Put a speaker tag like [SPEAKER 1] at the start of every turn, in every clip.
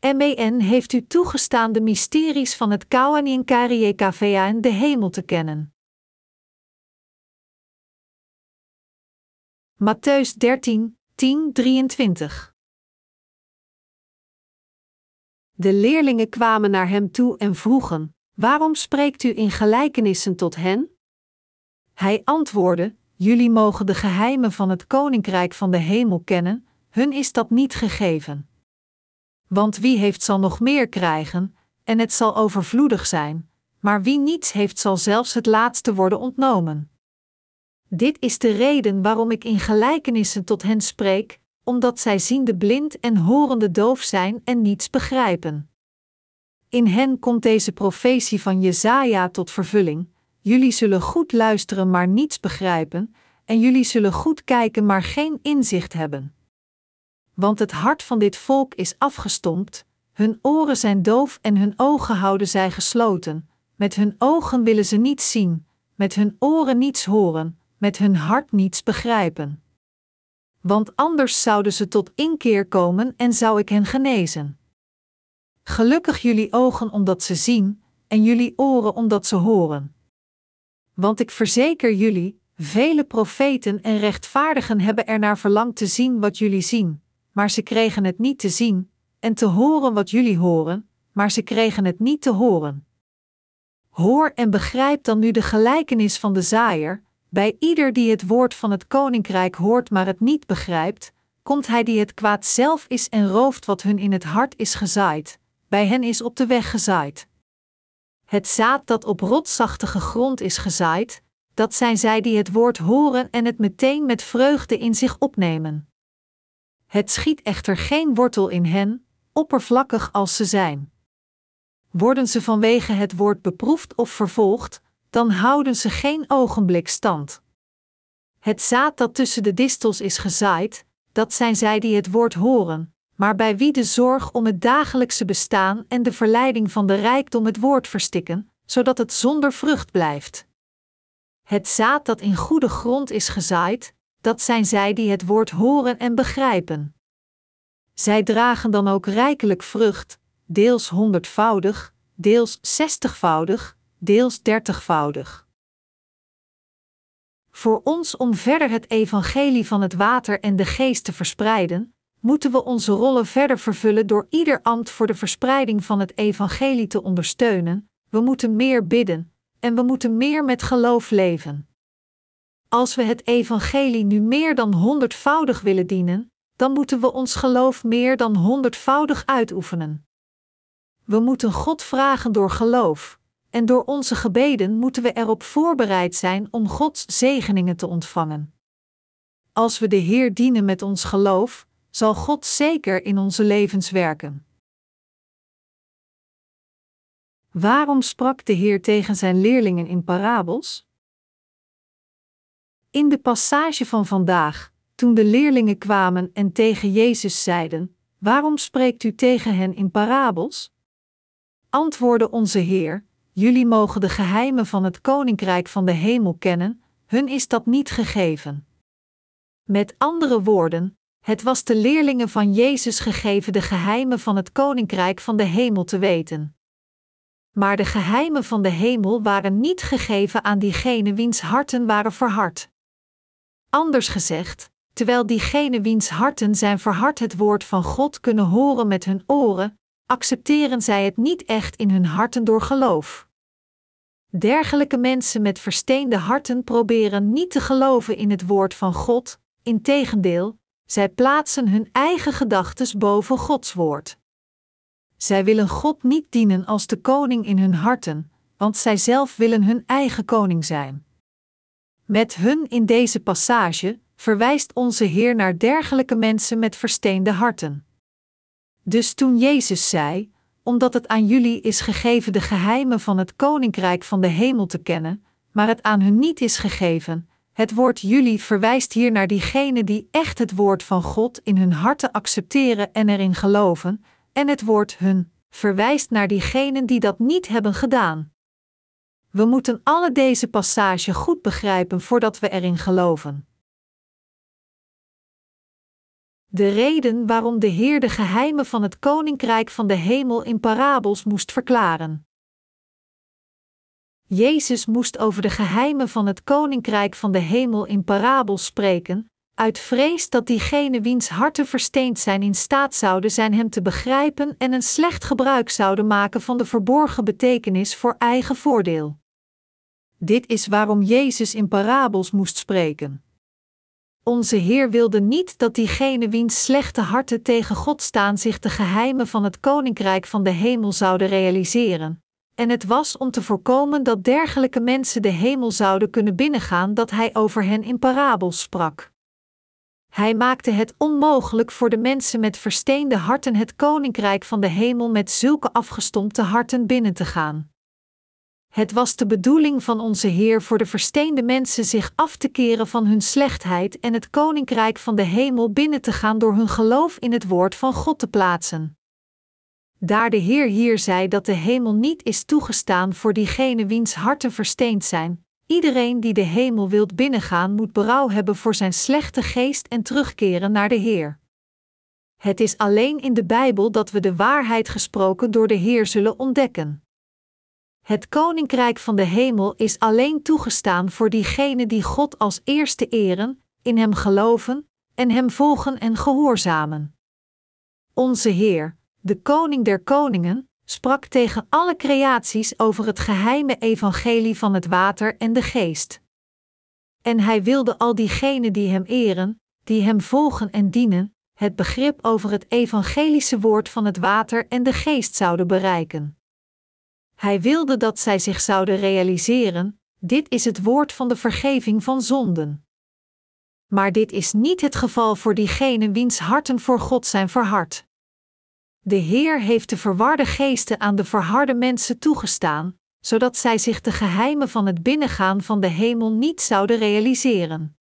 [SPEAKER 1] MEN heeft u toegestaan de mysteries van het Kauanien KVA en de hemel te kennen. Matthäus 13, 10, 23 De leerlingen kwamen naar hem toe en vroegen: Waarom spreekt u in gelijkenissen tot hen? Hij antwoordde: Jullie mogen de geheimen van het koninkrijk van de hemel kennen, hun is dat niet gegeven. Want wie heeft zal nog meer krijgen, en het zal overvloedig zijn, maar wie niets heeft zal zelfs het laatste worden ontnomen. Dit is de reden waarom ik in gelijkenissen tot hen spreek, omdat zij ziende blind en horende doof zijn en niets begrijpen. In hen komt deze profetie van Jezaja tot vervulling. Jullie zullen goed luisteren, maar niets begrijpen, en jullie zullen goed kijken, maar geen inzicht hebben. Want het hart van dit volk is afgestompt, hun oren zijn doof en hun ogen houden zij gesloten. Met hun ogen willen ze niets zien, met hun oren niets horen, met hun hart niets begrijpen. Want anders zouden ze tot inkeer komen en zou ik hen genezen. Gelukkig jullie ogen omdat ze zien, en jullie oren omdat ze horen. Want ik verzeker jullie, vele profeten en rechtvaardigen hebben er naar verlangd te zien wat jullie zien, maar ze kregen het niet te zien, en te horen wat jullie horen, maar ze kregen het niet te horen. Hoor en begrijp dan nu de gelijkenis van de zaaier, bij ieder die het woord van het koninkrijk hoort maar het niet begrijpt, komt hij die het kwaad zelf is en rooft wat hun in het hart is gezaaid, bij hen is op de weg gezaaid. Het zaad dat op rotsachtige grond is gezaaid, dat zijn zij die het woord horen en het meteen met vreugde in zich opnemen. Het schiet echter geen wortel in hen, oppervlakkig als ze zijn. Worden ze vanwege het woord beproefd of vervolgd, dan houden ze geen ogenblik stand. Het zaad dat tussen de distels is gezaaid, dat zijn zij die het woord horen, maar bij wie de zorg om het dagelijkse bestaan en de verleiding van de rijkdom het woord verstikken, zodat het zonder vrucht blijft. Het zaad dat in goede grond is gezaaid, dat zijn zij die het woord horen en begrijpen. Zij dragen dan ook rijkelijk vrucht, deels honderdvoudig, deels zestigvoudig, deels dertigvoudig. Voor ons om verder het evangelie van het water en de geest te verspreiden, moeten we onze rollen verder vervullen door ieder ambt voor de verspreiding van het evangelie te ondersteunen. We moeten meer bidden en we moeten meer met geloof leven. Als we het evangelie nu meer dan honderdvoudig willen dienen, dan moeten we ons geloof meer dan honderdvoudig uitoefenen. We moeten God vragen door geloof, en door onze gebeden moeten we erop voorbereid zijn om Gods zegeningen te ontvangen. Als we de Heer dienen met ons geloof, zal God zeker in onze levens werken. Waarom sprak de Heer tegen zijn leerlingen in parabels? In de passage van vandaag, toen de leerlingen kwamen en tegen Jezus zeiden: Waarom spreekt u tegen hen in parabels? Antwoordde onze Heer: Jullie mogen de geheimen van het koninkrijk van de hemel kennen, hun is dat niet gegeven. Met andere woorden, het was de leerlingen van Jezus gegeven de geheimen van het koninkrijk van de hemel te weten. Maar de geheimen van de hemel waren niet gegeven aan diegenen wiens harten waren verhard. Anders gezegd, terwijl diegenen wiens harten zijn verhard het woord van God kunnen horen met hun oren, accepteren zij het niet echt in hun harten door geloof. Dergelijke mensen met versteende harten proberen niet te geloven in het woord van God, integendeel, zij plaatsen hun eigen gedachten boven Gods woord. Zij willen God niet dienen als de koning in hun harten, want zij zelf willen hun eigen koning zijn. Met hun in deze passage verwijst onze Heer naar dergelijke mensen met versteende harten. Dus toen Jezus zei: omdat het aan jullie is gegeven de geheimen van het koninkrijk van de hemel te kennen, maar het aan hun niet is gegeven. Het woord jullie verwijst hier naar diegenen die echt het woord van God in hun harten accepteren en erin geloven, en het woord hun verwijst naar diegenen die dat niet hebben gedaan. We moeten alle deze passage goed begrijpen voordat we erin geloven. De reden waarom de Heer de geheimen van het koninkrijk van de hemel in parabels moest verklaren. Jezus moest over de geheimen van het koninkrijk van de hemel in parabels spreken, uit vrees dat diegenen wiens harten versteend zijn in staat zouden zijn hem te begrijpen en een slecht gebruik zouden maken van de verborgen betekenis voor eigen voordeel. Dit is waarom Jezus in parabels moest spreken. Onze Heer wilde niet dat diegenen wiens slechte harten tegen God staan zich de geheimen van het koninkrijk van de hemel zouden realiseren. En het was om te voorkomen dat dergelijke mensen de hemel zouden kunnen binnengaan dat Hij over hen in parabels sprak. Hij maakte het onmogelijk voor de mensen met versteende harten het koninkrijk van de hemel met zulke afgestompte harten binnen te gaan. Het was de bedoeling van onze Heer voor de versteende mensen zich af te keren van hun slechtheid en het koninkrijk van de hemel binnen te gaan door hun geloof in het woord van God te plaatsen. Daar de Heer hier zei dat de hemel niet is toegestaan voor diegenen wiens harten versteend zijn, iedereen die de hemel wilt binnengaan moet berouw hebben voor zijn slechte geest en terugkeren naar de Heer. Het is alleen in de Bijbel dat we de waarheid gesproken door de Heer zullen ontdekken. Het koninkrijk van de hemel is alleen toegestaan voor diegenen die God als eerste eren, in Hem geloven en Hem volgen en gehoorzamen. Onze Heer, de Koning der Koningen, sprak tegen alle creaties over het geheime evangelie van het water en de geest. En Hij wilde al diegenen die Hem eren, die Hem volgen en dienen, het begrip over het evangelische woord van het water en de geest zouden bereiken. Hij wilde dat zij zich zouden realiseren: dit is het woord van de vergeving van zonden. Maar dit is niet het geval voor diegenen wiens harten voor God zijn verhard. De Heer heeft de verwarde geesten aan de verharde mensen toegestaan, zodat zij zich de geheimen van het binnengaan van de hemel niet zouden realiseren.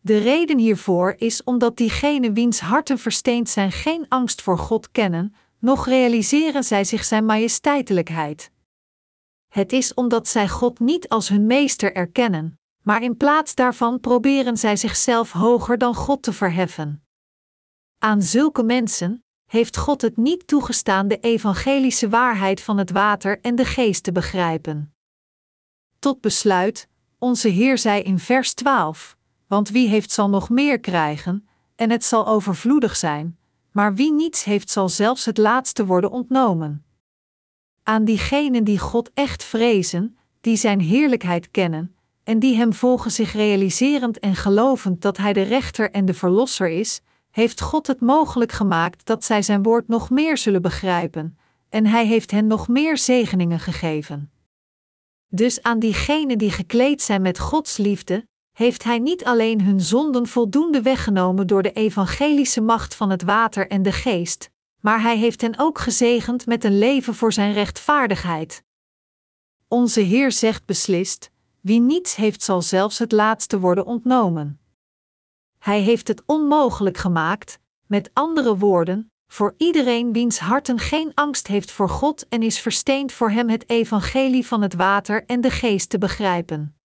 [SPEAKER 1] De reden hiervoor is omdat diegenen wiens harten versteend zijn geen angst voor God kennen, nog realiseren zij zich Zijn majesteitelijkheid. Het is omdat zij God niet als hun meester erkennen, maar in plaats daarvan proberen zij zichzelf hoger dan God te verheffen. Aan zulke mensen heeft God het niet toegestaan de evangelische waarheid van het water en de geest te begrijpen. Tot besluit, onze Heer zei in vers 12: Want wie heeft zal nog meer krijgen, en het zal overvloedig zijn, maar wie niets heeft zal zelfs het laatste worden ontnomen. Aan diegenen die God echt vrezen, die Zijn heerlijkheid kennen, en die Hem volgen zich realiserend en gelovend dat Hij de rechter en de verlosser is, heeft God het mogelijk gemaakt dat zij Zijn woord nog meer zullen begrijpen, en Hij heeft hen nog meer zegeningen gegeven. Dus aan diegenen die gekleed zijn met Gods liefde, heeft Hij niet alleen hun zonden voldoende weggenomen door de evangelische macht van het water en de geest, maar Hij heeft hen ook gezegend met een leven voor Zijn rechtvaardigheid. Onze Heer zegt beslist: wie niets heeft, zal zelfs het laatste worden ontnomen. Hij heeft het onmogelijk gemaakt, met andere woorden, voor iedereen wiens harten geen angst heeft voor God en is versteend voor Hem het evangelie van het water en de geest te begrijpen.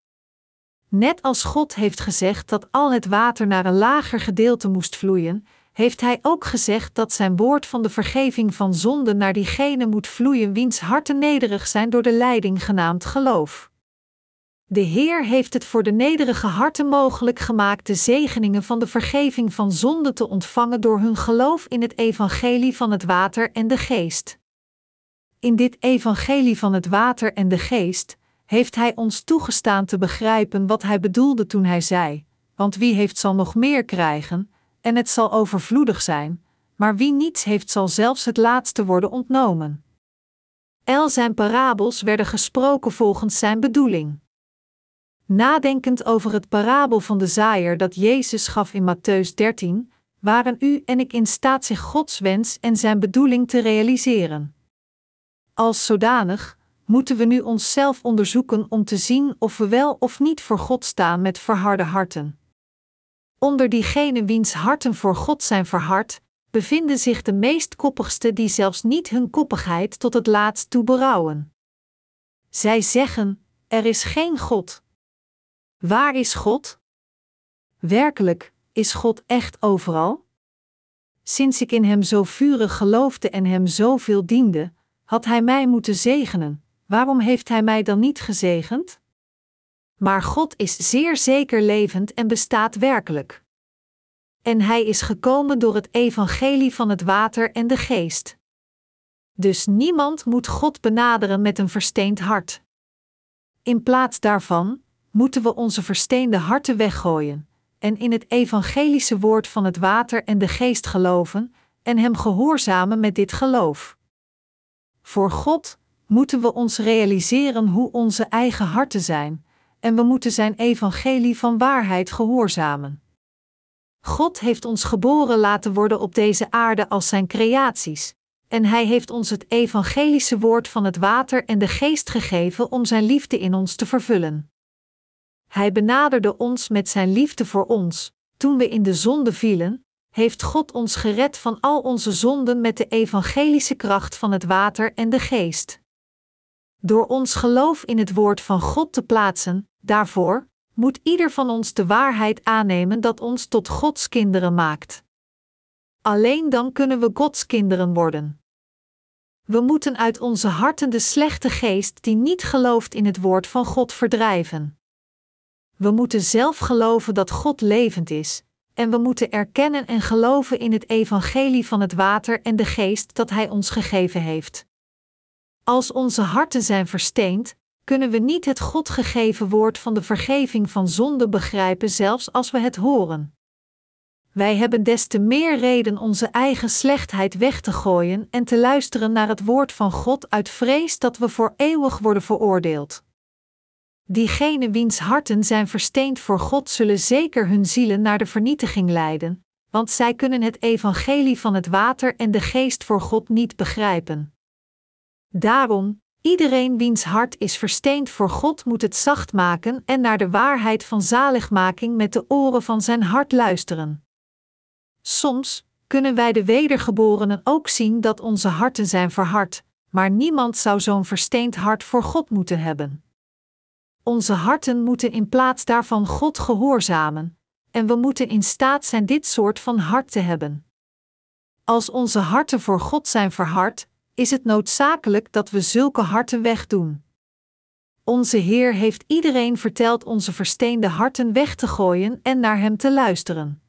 [SPEAKER 1] Net als God heeft gezegd dat al het water naar een lager gedeelte moest vloeien, heeft Hij ook gezegd dat Zijn woord van de vergeving van zonde naar diegene moet vloeien wiens harten nederig zijn door de leiding genaamd geloof. De Heer heeft het voor de nederige harten mogelijk gemaakt de zegeningen van de vergeving van zonde te ontvangen door hun geloof in het evangelie van het water en de geest. In dit evangelie van het water en de geest heeft Hij ons toegestaan te begrijpen wat Hij bedoelde toen Hij zei: Want wie heeft zal nog meer krijgen, en het zal overvloedig zijn, maar wie niets heeft zal zelfs het laatste worden ontnomen. El zijn parabels werden gesproken volgens zijn bedoeling. Nadenkend over het parabel van de zaaier dat Jezus gaf in Matthäus 13, waren u en ik in staat zich Gods wens en zijn bedoeling te realiseren. Als zodanig moeten we nu onszelf onderzoeken om te zien of we wel of niet voor God staan met verharde harten. Onder diegenen wiens harten voor God zijn verhard, bevinden zich de meest koppigste die zelfs niet hun koppigheid tot het laatst toe berouwen. Zij zeggen: Er is geen God. Waar is God? Werkelijk, is God echt overal? sinds ik in hem zo vurig geloofde en hem zoveel diende, had hij mij moeten zegenen. Waarom heeft hij mij dan niet gezegend? Maar God is zeer zeker levend en bestaat werkelijk. En hij is gekomen door het evangelie van het water en de geest. Dus niemand moet God benaderen met een versteend hart. In plaats daarvan moeten we onze versteende harten weggooien en in het evangelische woord van het water en de geest geloven en hem gehoorzamen met dit geloof. Voor God moeten we ons realiseren hoe onze eigen harten zijn, en we moeten zijn evangelie van waarheid gehoorzamen. God heeft ons geboren laten worden op deze aarde als zijn creaties, en Hij heeft ons het evangelische woord van het water en de geest gegeven om Zijn liefde in ons te vervullen. Hij benaderde ons met Zijn liefde voor ons, toen we in de zonde vielen, heeft God ons gered van al onze zonden met de evangelische kracht van het water en de geest. Door ons geloof in het woord van God te plaatsen, daarvoor moet ieder van ons de waarheid aannemen dat ons tot Gods kinderen maakt. Alleen dan kunnen we Gods kinderen worden. We moeten uit onze harten de slechte geest die niet gelooft in het woord van God verdrijven. We moeten zelf geloven dat God levend is, en we moeten erkennen en geloven in het evangelie van het water en de geest dat Hij ons gegeven heeft. Als onze harten zijn versteend, kunnen we niet het God gegeven woord van de vergeving van zonde begrijpen, zelfs als we het horen. Wij hebben des te meer reden onze eigen slechtheid weg te gooien en te luisteren naar het woord van God uit vrees dat we voor eeuwig worden veroordeeld. Diegenen wiens harten zijn versteend voor God zullen zeker hun zielen naar de vernietiging leiden, want zij kunnen het evangelie van het water en de geest voor God niet begrijpen. Daarom, iedereen wiens hart is versteend voor God moet het zacht maken en naar de waarheid van zaligmaking met de oren van zijn hart luisteren. Soms kunnen wij de wedergeborenen ook zien dat onze harten zijn verhard, maar niemand zou zo'n versteend hart voor God moeten hebben. Onze harten moeten in plaats daarvan God gehoorzamen, en we moeten in staat zijn dit soort van hart te hebben. Als onze harten voor God zijn verhard, is het noodzakelijk dat we zulke harten wegdoen. Onze Heer heeft iedereen verteld onze versteende harten weg te gooien en naar Hem te luisteren.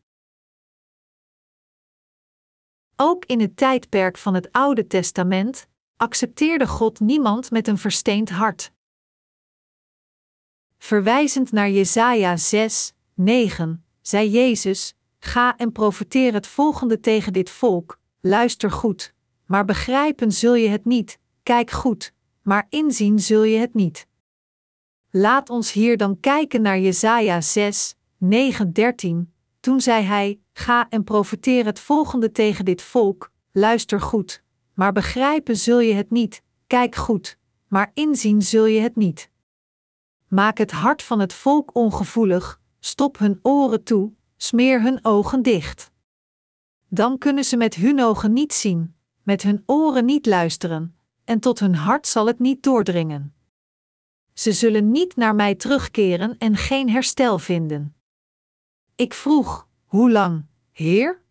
[SPEAKER 1] Ook in het tijdperk van het Oude Testament accepteerde God niemand met een versteend hart. Verwijzend naar Jesaja 6, 9, zei Jezus: Ga en profeteer het volgende tegen dit volk: luister goed, maar begrijpen zul je het niet, kijk goed, maar inzien zul je het niet. Laat ons hier dan kijken naar Jesaja 6, 9, 13. Toen zei hij: Ga en profeteer het volgende tegen dit volk: luister goed, maar begrijpen zul je het niet, kijk goed, maar inzien zul je het niet. Maak het hart van het volk ongevoelig, stop hun oren toe, smeer hun ogen dicht. Dan kunnen ze met hun ogen niet zien, met hun oren niet luisteren, en tot hun hart zal het niet doordringen. Ze zullen niet naar mij terugkeren en geen herstel vinden. Ik vroeg: Hoe lang, Heer?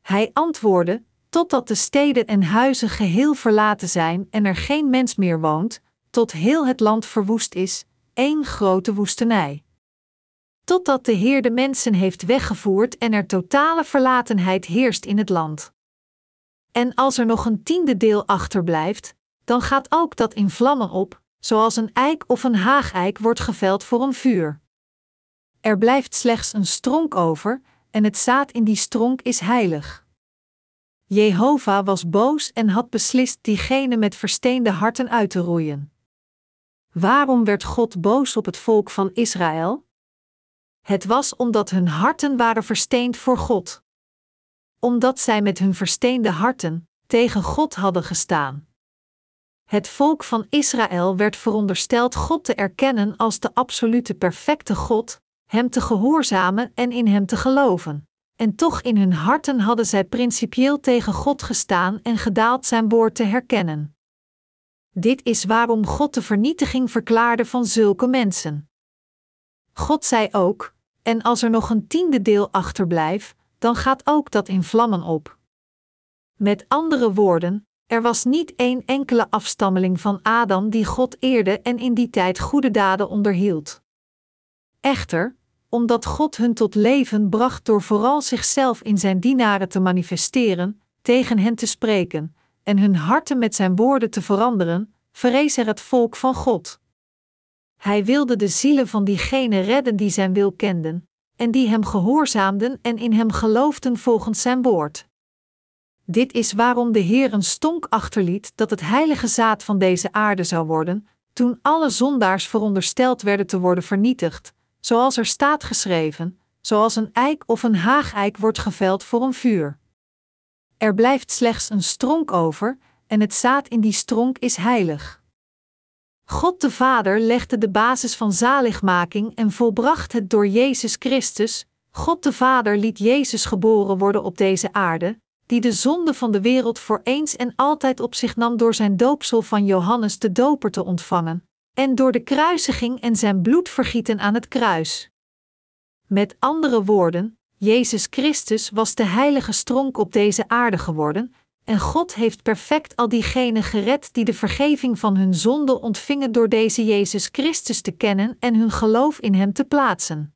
[SPEAKER 1] Hij antwoordde: Totdat de steden en huizen geheel verlaten zijn en er geen mens meer woont, tot heel het land verwoest is, één grote woestenij. Totdat de Heer de mensen heeft weggevoerd en er totale verlatenheid heerst in het land. En als er nog een tiende deel achterblijft, dan gaat ook dat in vlammen op, zoals een eik of een haageik wordt geveld voor een vuur. Er blijft slechts een stronk over, en het zaad in die stronk is heilig. Jehovah was boos en had beslist diegenen met versteende harten uit te roeien. Waarom werd God boos op het volk van Israël? Het was omdat hun harten waren versteend voor God. Omdat zij met hun versteende harten tegen God hadden gestaan. Het volk van Israël werd verondersteld God te erkennen als de absolute perfecte God, Hem te gehoorzamen en in Hem te geloven. En toch in hun harten hadden zij principieel tegen God gestaan en gedaald Zijn woord te herkennen. Dit is waarom God de vernietiging verklaarde van zulke mensen. God zei ook: En als er nog een tiende deel achterblijft, dan gaat ook dat in vlammen op. Met andere woorden, er was niet één enkele afstammeling van Adam die God eerde en in die tijd goede daden onderhield. Echter, omdat God hun tot leven bracht door vooral zichzelf in zijn dienaren te manifesteren, tegen hen te spreken en hun harten met zijn woorden te veranderen, verrees er het volk van God. Hij wilde de zielen van diegenen redden die zijn wil kenden, en die hem gehoorzaamden en in hem geloofden volgens zijn woord. Dit is waarom de Heer een stonk achterliet dat het heilige zaad van deze aarde zou worden, toen alle zondaars verondersteld werden te worden vernietigd, zoals er staat geschreven, zoals een eik of een haageik wordt geveld voor een vuur. Er blijft slechts een stronk over, en het zaad in die stronk is heilig. God de Vader legde de basis van zaligmaking en volbracht het door Jezus Christus. God de Vader liet Jezus geboren worden op deze aarde, die de zonde van de wereld voor eens en altijd op zich nam door zijn doopsel van Johannes de Doper te ontvangen, en door de kruisiging en zijn bloedvergieten aan het kruis. Met andere woorden, Jezus Christus was de heilige stronk op deze aarde geworden, en God heeft perfect al diegenen gered die de vergeving van hun zonde ontvingen door deze Jezus Christus te kennen en hun geloof in Hem te plaatsen.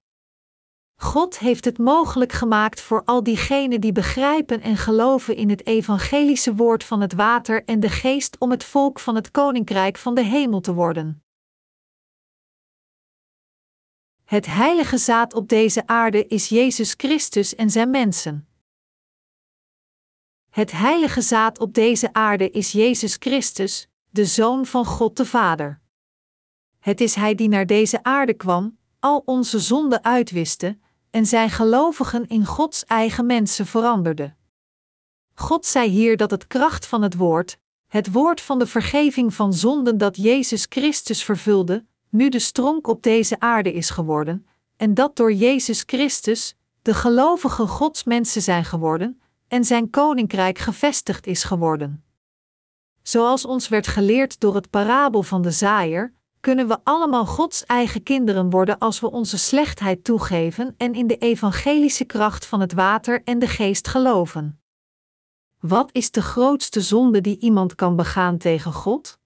[SPEAKER 1] God heeft het mogelijk gemaakt voor al diegenen die begrijpen en geloven in het evangelische woord van het water en de geest om het volk van het koninkrijk van de hemel te worden. Het heilige zaad op deze aarde is Jezus Christus en zijn mensen. Het heilige zaad op deze aarde is Jezus Christus, de Zoon van God de Vader. Het is Hij die naar deze aarde kwam, al onze zonden uitwiste, en zijn gelovigen in Gods eigen mensen veranderde. God zei hier dat het kracht van het woord, het woord van de vergeving van zonden dat Jezus Christus vervulde, nu de stronk op deze aarde is geworden, en dat door Jezus Christus de gelovige Godsmensen zijn geworden en zijn koninkrijk gevestigd is geworden. Zoals ons werd geleerd door het parabel van de zaaier, kunnen we allemaal Gods eigen kinderen worden als we onze slechtheid toegeven en in de evangelische kracht van het water en de geest geloven. Wat is de grootste zonde die iemand kan begaan tegen God?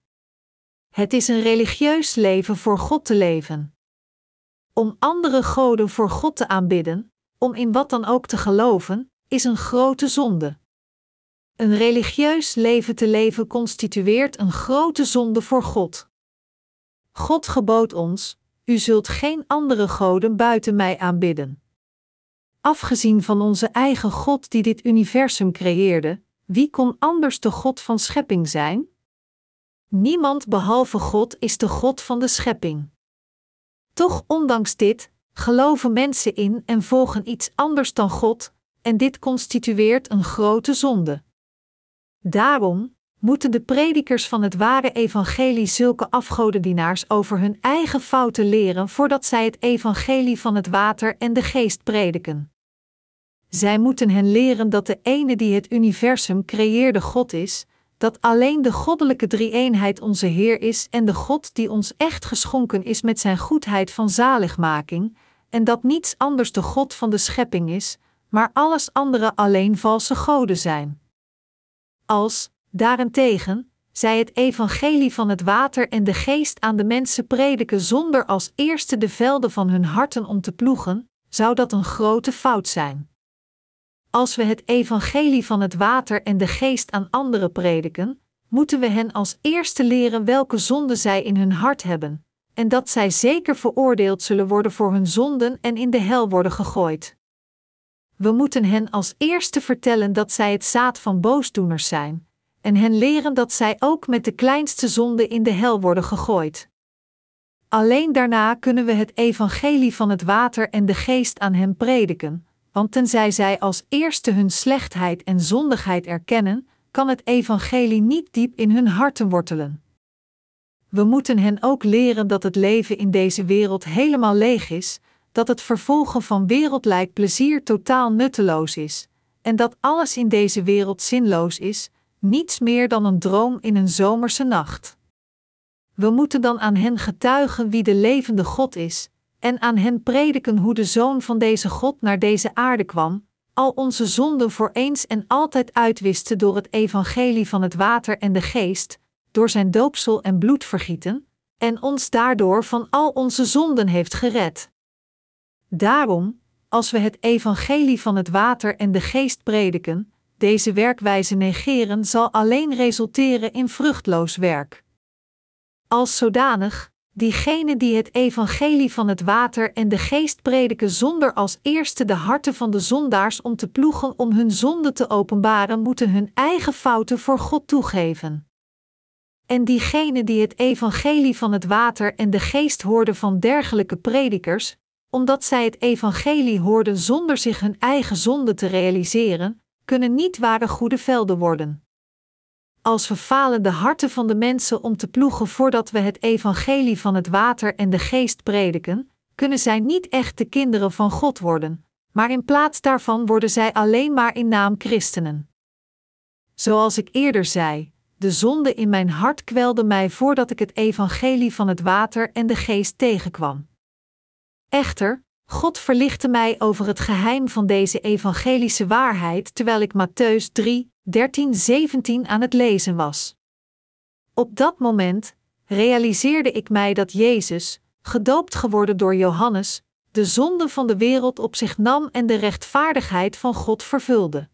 [SPEAKER 1] Het is een religieus leven voor God te leven. Om andere goden voor God te aanbidden, om in wat dan ook te geloven, is een grote zonde. Een religieus leven te leven constitueert een grote zonde voor God. God gebood ons: U zult geen andere goden buiten mij aanbidden. Afgezien van onze eigen God die dit universum creëerde, wie kon anders de God van schepping zijn? Niemand behalve God is de God van de schepping. Toch, ondanks dit, geloven mensen in en volgen iets anders dan God, en dit constitueert een grote zonde. Daarom moeten de predikers van het ware evangelie zulke afgodendienaars over hun eigen fouten leren voordat zij het evangelie van het water en de geest prediken. Zij moeten hen leren dat de ene die het universum creëerde God is, dat alleen de goddelijke drie-eenheid onze Heer is en de God die ons echt geschonken is met zijn goedheid van zaligmaking, en dat niets anders de God van de schepping is, maar alles andere alleen valse goden zijn. Als, daarentegen, zij het evangelie van het water en de geest aan de mensen prediken zonder als eerste de velden van hun harten om te ploegen, zou dat een grote fout zijn. Als we het evangelie van het water en de geest aan anderen prediken, moeten we hen als eerste leren welke zonden zij in hun hart hebben, en dat zij zeker veroordeeld zullen worden voor hun zonden en in de hel worden gegooid. We moeten hen als eerste vertellen dat zij het zaad van boosdoeners zijn, en hen leren dat zij ook met de kleinste zonde in de hel worden gegooid. Alleen daarna kunnen we het evangelie van het water en de geest aan hen prediken, want tenzij zij als eerste hun slechtheid en zondigheid erkennen, kan het evangelie niet diep in hun harten wortelen. We moeten hen ook leren dat het leven in deze wereld helemaal leeg is, dat het vervolgen van wereldlijk plezier totaal nutteloos is, en dat alles in deze wereld zinloos is, niets meer dan een droom in een zomerse nacht. We moeten dan aan hen getuigen wie de levende God is, en aan hen prediken hoe de Zoon van deze God naar deze aarde kwam, al onze zonden voor eens en altijd uitwiste door het evangelie van het water en de geest, door zijn doopsel en bloedvergieten, en ons daardoor van al onze zonden heeft gered. Daarom, als we het evangelie van het water en de geest prediken, deze werkwijze negeren zal alleen resulteren in vruchtloos werk. Als zodanig, diegenen die het evangelie van het water en de geest prediken zonder als eerste de harten van de zondaars om te ploegen om hun zonde te openbaren, moeten hun eigen fouten voor God toegeven. En diegenen die het evangelie van het water en de geest hoorden van dergelijke predikers, omdat zij het evangelie hoorden zonder zich hun eigen zonde te realiseren, kunnen niet ware goede velden worden. Als we falen de harten van de mensen om te ploegen voordat we het evangelie van het water en de geest prediken, kunnen zij niet echt de kinderen van God worden, maar in plaats daarvan worden zij alleen maar in naam christenen. Zoals ik eerder zei, de zonde in mijn hart kwelde mij voordat ik het evangelie van het water en de geest tegenkwam. Echter, God verlichtte mij over het geheim van deze evangelische waarheid terwijl ik Matthäus 3, 13, 17 aan het lezen was. Op dat moment realiseerde ik mij dat Jezus, gedoopt geworden door Johannes, de zonde van de wereld op zich nam en de rechtvaardigheid van God vervulde.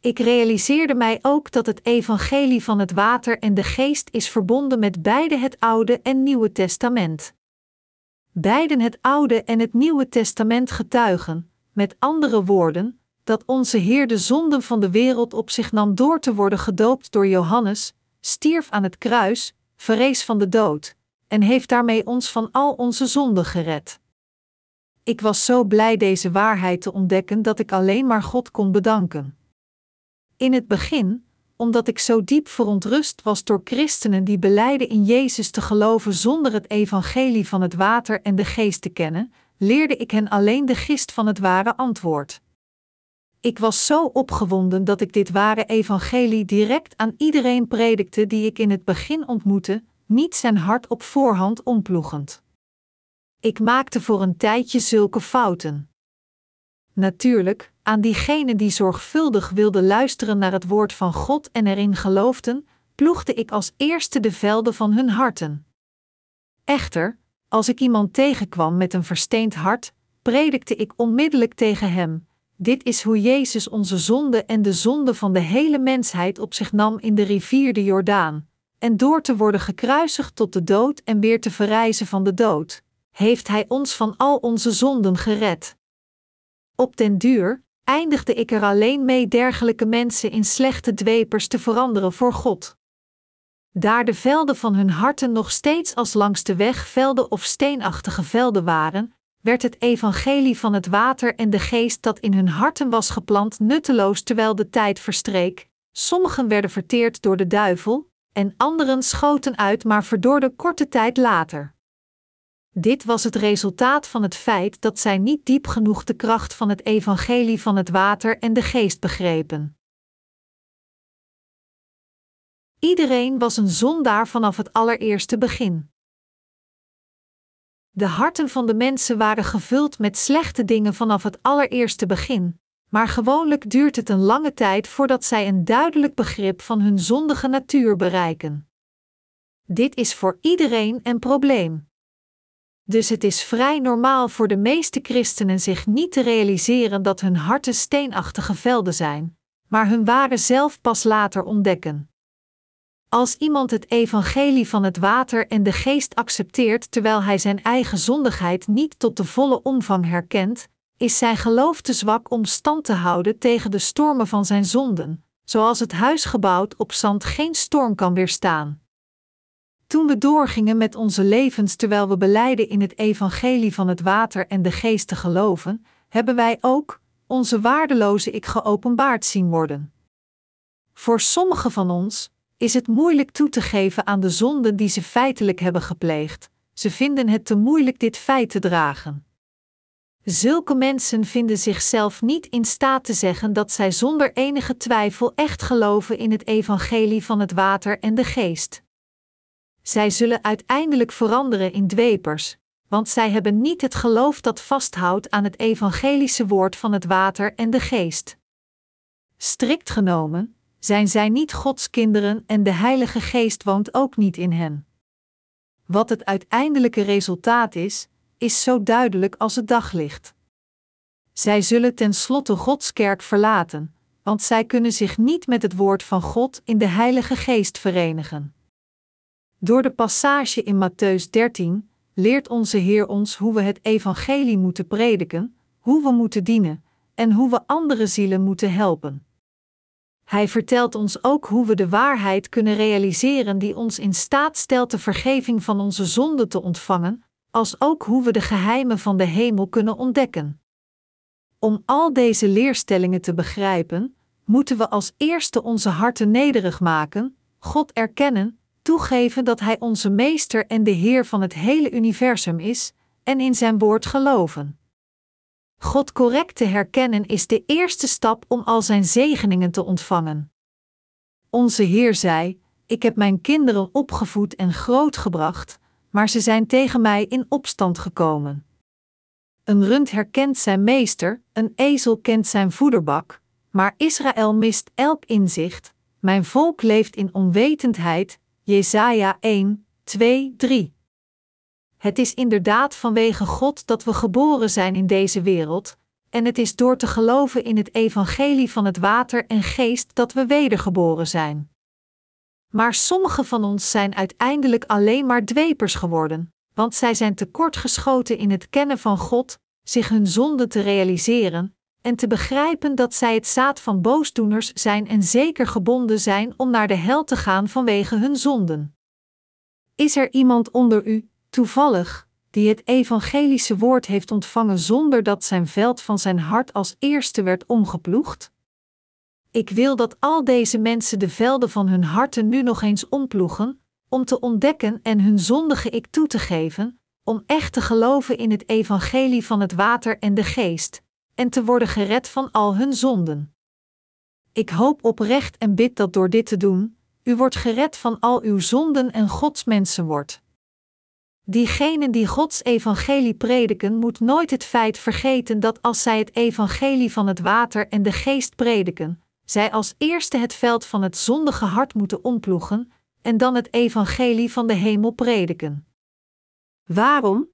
[SPEAKER 1] Ik realiseerde mij ook dat het evangelie van het water en de geest is verbonden met beide het Oude en Nieuwe Testament. Beiden het Oude en het Nieuwe Testament getuigen, met andere woorden, dat onze Heer de zonden van de wereld op zich nam door te worden gedoopt door Johannes, stierf aan het kruis, verrees van de dood, en heeft daarmee ons van al onze zonden gered. Ik was zo blij deze waarheid te ontdekken dat ik alleen maar God kon bedanken. In het begin, omdat ik zo diep verontrust was door christenen die beleiden in Jezus te geloven zonder het evangelie van het water en de geest te kennen, leerde ik hen alleen de gist van het ware antwoord. Ik was zo opgewonden dat ik dit ware evangelie direct aan iedereen predikte die ik in het begin ontmoette, niet zijn hart op voorhand omploegend. Ik maakte voor een tijdje zulke fouten. Natuurlijk, aan diegenen die zorgvuldig wilden luisteren naar het woord van God en erin geloofden, ploegde ik als eerste de velden van hun harten. Echter, als ik iemand tegenkwam met een versteend hart, predikte ik onmiddellijk tegen hem: Dit is hoe Jezus onze zonde en de zonde van de hele mensheid op zich nam in de rivier de Jordaan, en door te worden gekruisigd tot de dood en weer te verrijzen van de dood, heeft Hij ons van al onze zonden gered. Op den duur eindigde ik er alleen mee dergelijke mensen in slechte dwepers te veranderen voor God. Daar de velden van hun harten nog steeds als langs de weg velden of steenachtige velden waren, werd het evangelie van het water en de geest dat in hun harten was geplant nutteloos terwijl de tijd verstreek. Sommigen werden verteerd door de duivel, en anderen schoten uit maar verdorde korte tijd later. Dit was het resultaat van het feit dat zij niet diep genoeg de kracht van het evangelie van het water en de geest begrepen. Iedereen was een zondaar vanaf het allereerste begin. De harten van de mensen waren gevuld met slechte dingen vanaf het allereerste begin, maar gewoonlijk duurt het een lange tijd voordat zij een duidelijk begrip van hun zondige natuur bereiken. Dit is voor iedereen een probleem. Dus het is vrij normaal voor de meeste christenen zich niet te realiseren dat hun harten steenachtige velden zijn, maar hun ware zelf pas later ontdekken. Als iemand het evangelie van het water en de geest accepteert terwijl hij zijn eigen zondigheid niet tot de volle omvang herkent, is zijn geloof te zwak om stand te houden tegen de stormen van zijn zonden, zoals het huis gebouwd op zand geen storm kan weerstaan. Toen we doorgingen met onze levens terwijl we beleiden in het evangelie van het water en de geest te geloven, hebben wij ook onze waardeloze ik geopenbaard zien worden. Voor sommigen van ons is het moeilijk toe te geven aan de zonden die ze feitelijk hebben gepleegd. Ze vinden het te moeilijk dit feit te dragen. Zulke mensen vinden zichzelf niet in staat te zeggen dat zij zonder enige twijfel echt geloven in het evangelie van het water en de geest. Zij zullen uiteindelijk veranderen in dwepers, want zij hebben niet het geloof dat vasthoudt aan het evangelische woord van het water en de geest. Strikt genomen, zijn zij niet Gods kinderen en de Heilige Geest woont ook niet in hen. Wat het uiteindelijke resultaat is, is zo duidelijk als het daglicht. Zij zullen tenslotte Gods kerk verlaten, want zij kunnen zich niet met het woord van God in de Heilige Geest verenigen. Door de passage in Matthäus 13 leert onze Heer ons hoe we het evangelie moeten prediken, hoe we moeten dienen en hoe we andere zielen moeten helpen. Hij vertelt ons ook hoe we de waarheid kunnen realiseren die ons in staat stelt de vergeving van onze zonden te ontvangen, als ook hoe we de geheimen van de hemel kunnen ontdekken. Om al deze leerstellingen te begrijpen, moeten we als eerste onze harten nederig maken, God erkennen, toegeven dat Hij onze Meester en de Heer van het hele universum is, en in Zijn woord geloven. God correct te herkennen is de eerste stap om al Zijn zegeningen te ontvangen. Onze Heer zei: Ik heb mijn kinderen opgevoed en grootgebracht, maar ze zijn tegen mij in opstand gekomen. Een rund herkent zijn meester, een ezel kent zijn voederbak, maar Israël mist elk inzicht. Mijn volk leeft in onwetendheid. Jesaja 1, 2, 3. Het is inderdaad vanwege God dat we geboren zijn in deze wereld, en het is door te geloven in het evangelie van het water en geest dat we wedergeboren zijn. Maar sommige van ons zijn uiteindelijk alleen maar dwepers geworden, want zij zijn tekortgeschoten in het kennen van God, zich hun zonde te realiseren en te begrijpen dat zij het zaad van boosdoeners zijn en zeker gebonden zijn om naar de hel te gaan vanwege hun zonden. Is er iemand onder u, toevallig, die het evangelische woord heeft ontvangen zonder dat zijn veld van zijn hart als eerste werd omgeploegd? Ik wil dat al deze mensen de velden van hun harten nu nog eens omploegen, om te ontdekken en hun zondige ik toe te geven, om echt te geloven in het evangelie van het water en de geest, en te worden gered van al hun zonden. Ik hoop oprecht en bid dat door dit te doen, u wordt gered van al uw zonden en Gods mensen wordt. Diegenen die Gods evangelie prediken, moet nooit het feit vergeten dat als zij het evangelie van het water en de geest prediken, zij als eerste het veld van het zondige hart moeten omploegen en dan het evangelie van de hemel prediken. Waarom?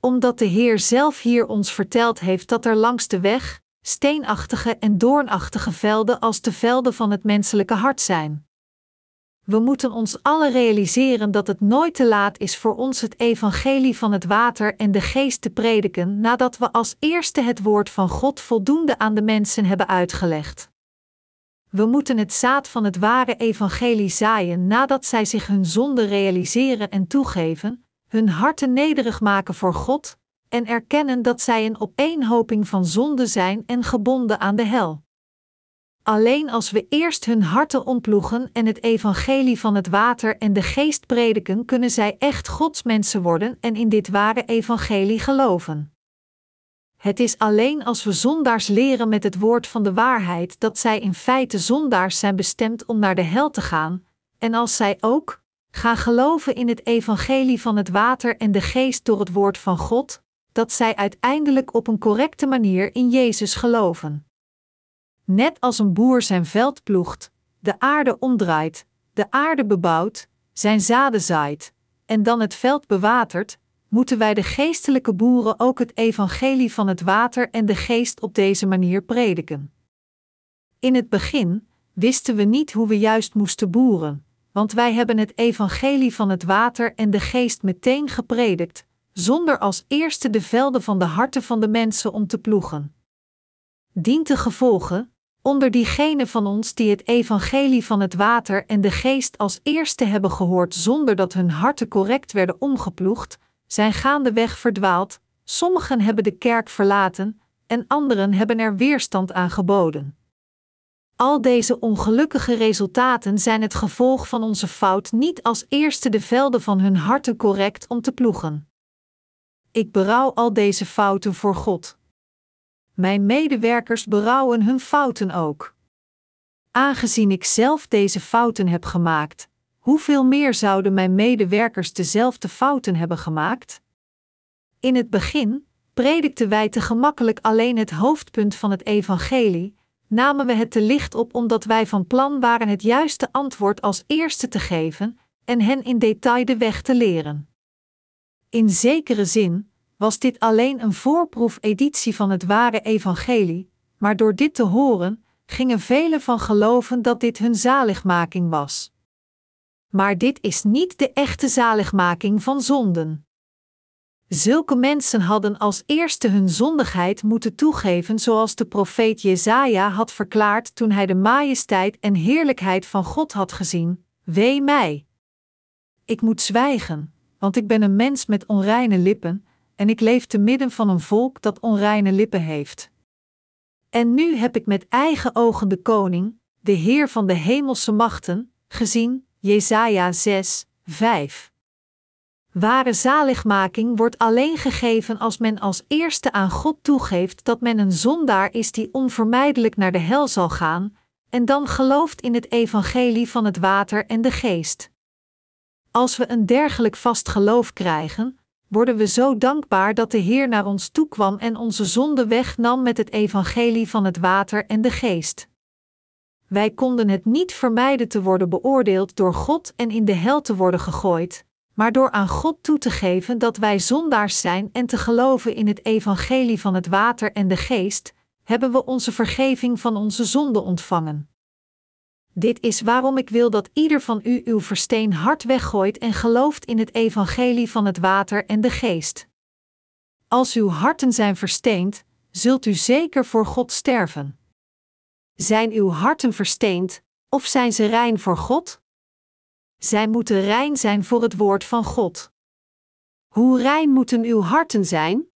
[SPEAKER 1] Omdat de Heer zelf hier ons verteld heeft dat er langs de weg steenachtige en doornachtige velden als de velden van het menselijke hart zijn. We moeten ons alle realiseren dat het nooit te laat is voor ons het evangelie van het water en de geest te prediken nadat we als eerste het woord van God voldoende aan de mensen hebben uitgelegd. We moeten het zaad van het ware evangelie zaaien nadat zij zich hun zonde realiseren en toegeven, hun harten nederig maken voor God en erkennen dat zij een opeenhoping van zonde zijn en gebonden aan de hel. Alleen als we eerst hun harten ontploegen en het evangelie van het water en de geest prediken, kunnen zij echt Gods mensen worden en in dit ware evangelie geloven. Het is alleen als we zondaars leren met het woord van de waarheid dat zij in feite zondaars zijn bestemd om naar de hel te gaan, en als zij ook gaan geloven in het evangelie van het water en de geest door het woord van God, dat zij uiteindelijk op een correcte manier in Jezus geloven. Net als een boer zijn veld ploegt, de aarde omdraait, de aarde bebouwt, zijn zaden zaait en dan het veld bewatert, moeten wij de geestelijke boeren ook het evangelie van het water en de geest op deze manier prediken. In het begin wisten we niet hoe we juist moesten boeren, want wij hebben het evangelie van het water en de geest meteen gepredikt, zonder als eerste de velden van de harten van de mensen om te ploegen. Dient de gevolgen, onder diegenen van ons die het evangelie van het water en de geest als eerste hebben gehoord zonder dat hun harten correct werden omgeploegd, zijn gaandeweg verdwaald, sommigen hebben de kerk verlaten en anderen hebben er weerstand aan geboden. Al deze ongelukkige resultaten zijn het gevolg van onze fout niet als eerste de velden van hun harten correct om te ploegen. Ik berouw al deze fouten voor God. Mijn medewerkers berouwen hun fouten ook. Aangezien ik zelf deze fouten heb gemaakt, hoeveel meer zouden mijn medewerkers dezelfde fouten hebben gemaakt? In het begin predikten wij te gemakkelijk alleen het hoofdpunt van het evangelie, namen we het te licht op omdat wij van plan waren het juiste antwoord als eerste te geven en hen in detail de weg te leren. In zekere zin was dit alleen een voorproefeditie van het ware evangelie, maar door dit te horen, gingen velen van geloven dat dit hun zaligmaking was. Maar dit is niet de echte zaligmaking van zonden. Zulke mensen hadden als eerste hun zondigheid moeten toegeven, zoals de profeet Jezaja had verklaard toen hij de majesteit en heerlijkheid van God had gezien: Wee mij! Ik moet zwijgen, want ik ben een mens met onreine lippen, en ik leef te midden van een volk dat onreine lippen heeft. En nu heb ik met eigen ogen de koning, de Heer van de hemelse machten, gezien, Jesaja 6, 5. Ware zaligmaking wordt alleen gegeven als men als eerste aan God toegeeft dat men een zondaar is die onvermijdelijk naar de hel zal gaan, en dan gelooft in het evangelie van het water en de geest. Als we een dergelijk vast geloof krijgen, worden we zo dankbaar dat de Heer naar ons toekwam en onze zonde wegnam met het evangelie van het water en de geest. Wij konden het niet vermijden te worden beoordeeld door God en in de hel te worden gegooid, maar door aan God toe te geven dat wij zondaars zijn en te geloven in het evangelie van het water en de geest, hebben we onze vergeving van onze zonde ontvangen. Dit is waarom ik wil dat ieder van u uw versteen hart weggooit en gelooft in het evangelie van het water en de geest. Als uw harten zijn versteend, zult u zeker voor God sterven. Zijn uw harten versteend, of zijn ze rein voor God? Zij moeten rein zijn voor het woord van God. Hoe rein moeten uw harten zijn?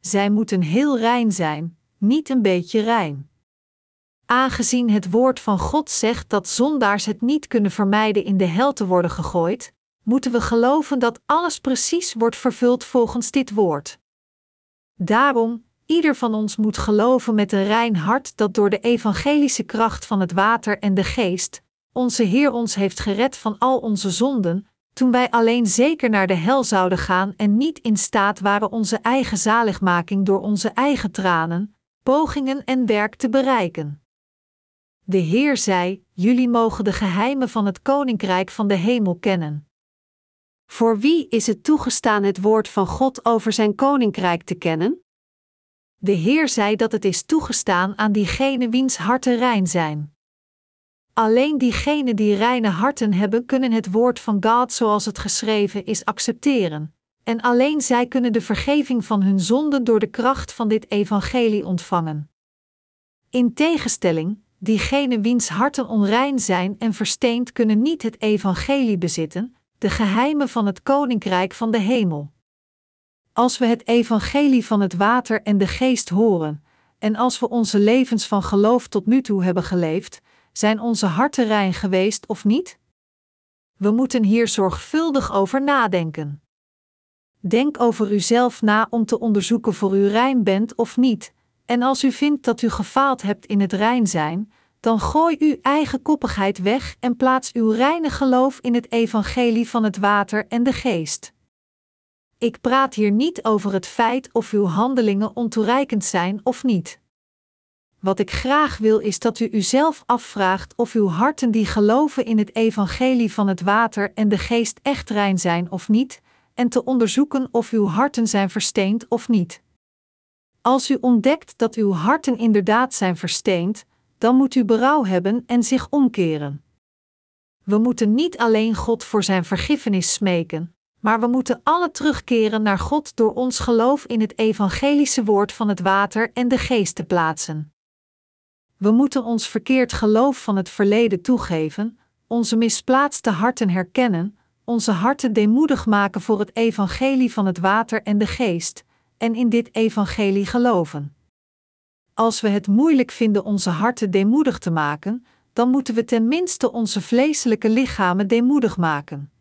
[SPEAKER 1] Zij moeten heel rein zijn, niet een beetje rein. Aangezien het woord van God zegt dat zondaars het niet kunnen vermijden in de hel te worden gegooid, moeten we geloven dat alles precies wordt vervuld volgens dit woord. Daarom, ieder van ons moet geloven met een rein hart dat door de evangelische kracht van het water en de geest, onze Heer ons heeft gered van al onze zonden, toen wij alleen zeker naar de hel zouden gaan en niet in staat waren onze eigen zaligmaking door onze eigen tranen, pogingen en werk te bereiken. De Heer zei: Jullie mogen de geheimen van het koninkrijk van de hemel kennen. Voor wie is het toegestaan het woord van God over zijn koninkrijk te kennen? De Heer zei dat het is toegestaan aan diegenen wiens harten rein zijn. Alleen diegenen die reine harten hebben, kunnen het woord van God zoals het geschreven is accepteren, en alleen zij kunnen de vergeving van hun zonden door de kracht van dit evangelie ontvangen. In tegenstelling, diegenen wiens harten onrein zijn en versteend kunnen niet het evangelie bezitten, de geheimen van het koninkrijk van de hemel. Als we het evangelie van het water en de geest horen, en als we onze levens van geloof tot nu toe hebben geleefd, zijn onze harten rein geweest of niet? We moeten hier zorgvuldig over nadenken. Denk over uzelf na om te onderzoeken voor u rein bent of niet, en als u vindt dat u gefaald hebt in het rein zijn, dan gooi uw eigen koppigheid weg en plaats uw reine geloof in het evangelie van het water en de geest. Ik praat hier niet over het feit of uw handelingen ontoereikend zijn of niet. Wat ik graag wil is dat u uzelf afvraagt of uw harten die geloven in het evangelie van het water en de geest echt rein zijn of niet, en te onderzoeken of uw harten zijn versteend of niet. Als u ontdekt dat uw harten inderdaad zijn versteend, dan moet u berouw hebben en zich omkeren. We moeten niet alleen God voor zijn vergiffenis smeken, maar we moeten alle terugkeren naar God door ons geloof in het evangelische woord van het water en de geest te plaatsen. We moeten ons verkeerd geloof van het verleden toegeven, onze misplaatste harten herkennen, onze harten deemoedig maken voor het evangelie van het water en de geest, en in dit evangelie geloven. Als we het moeilijk vinden onze harten deemoedig te maken, dan moeten we ten minste onze vleeselijke lichamen deemoedig maken.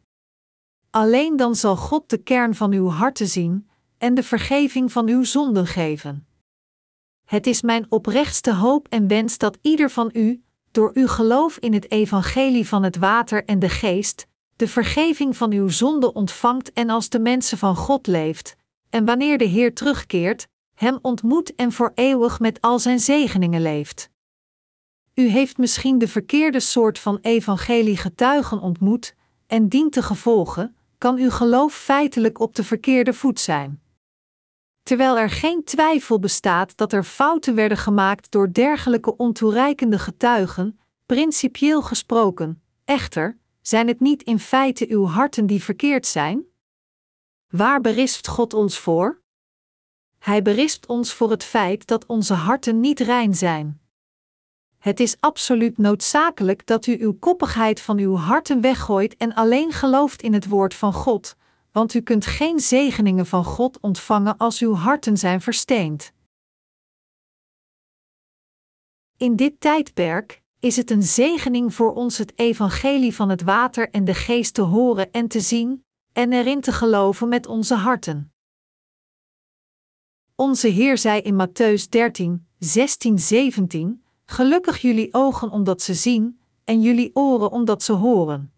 [SPEAKER 1] Alleen dan zal God de kern van uw harten zien en de vergeving van uw zonden geven. Het is mijn oprechtste hoop en wens dat ieder van u, door uw geloof in het evangelie van het water en de geest, de vergeving van uw zonde ontvangt en als de mensen van God leeft, en wanneer de Heer terugkeert, Hem ontmoet en voor eeuwig met al zijn zegeningen leeft. U heeft misschien de verkeerde soort van evangelie getuigen ontmoet, en dient te gevolgen, kan uw geloof feitelijk op de verkeerde voet zijn. Terwijl er geen twijfel bestaat dat er fouten werden gemaakt door dergelijke ontoereikende getuigen, principieel gesproken, echter, zijn het niet in feite uw harten die verkeerd zijn? Waar berispt God ons voor? Hij berispt ons voor het feit dat onze harten niet rein zijn. Het is absoluut noodzakelijk dat u uw koppigheid van uw harten weggooit en alleen gelooft in het woord van God, want u kunt geen zegeningen van God ontvangen als uw harten zijn versteend. In dit tijdperk is het een zegening voor ons het evangelie van het water en de geest te horen en te zien, en erin te geloven met onze harten. Onze Heer zei in Matthäus 13, 16, 17: Gelukkig jullie ogen omdat ze zien, en jullie oren omdat ze horen.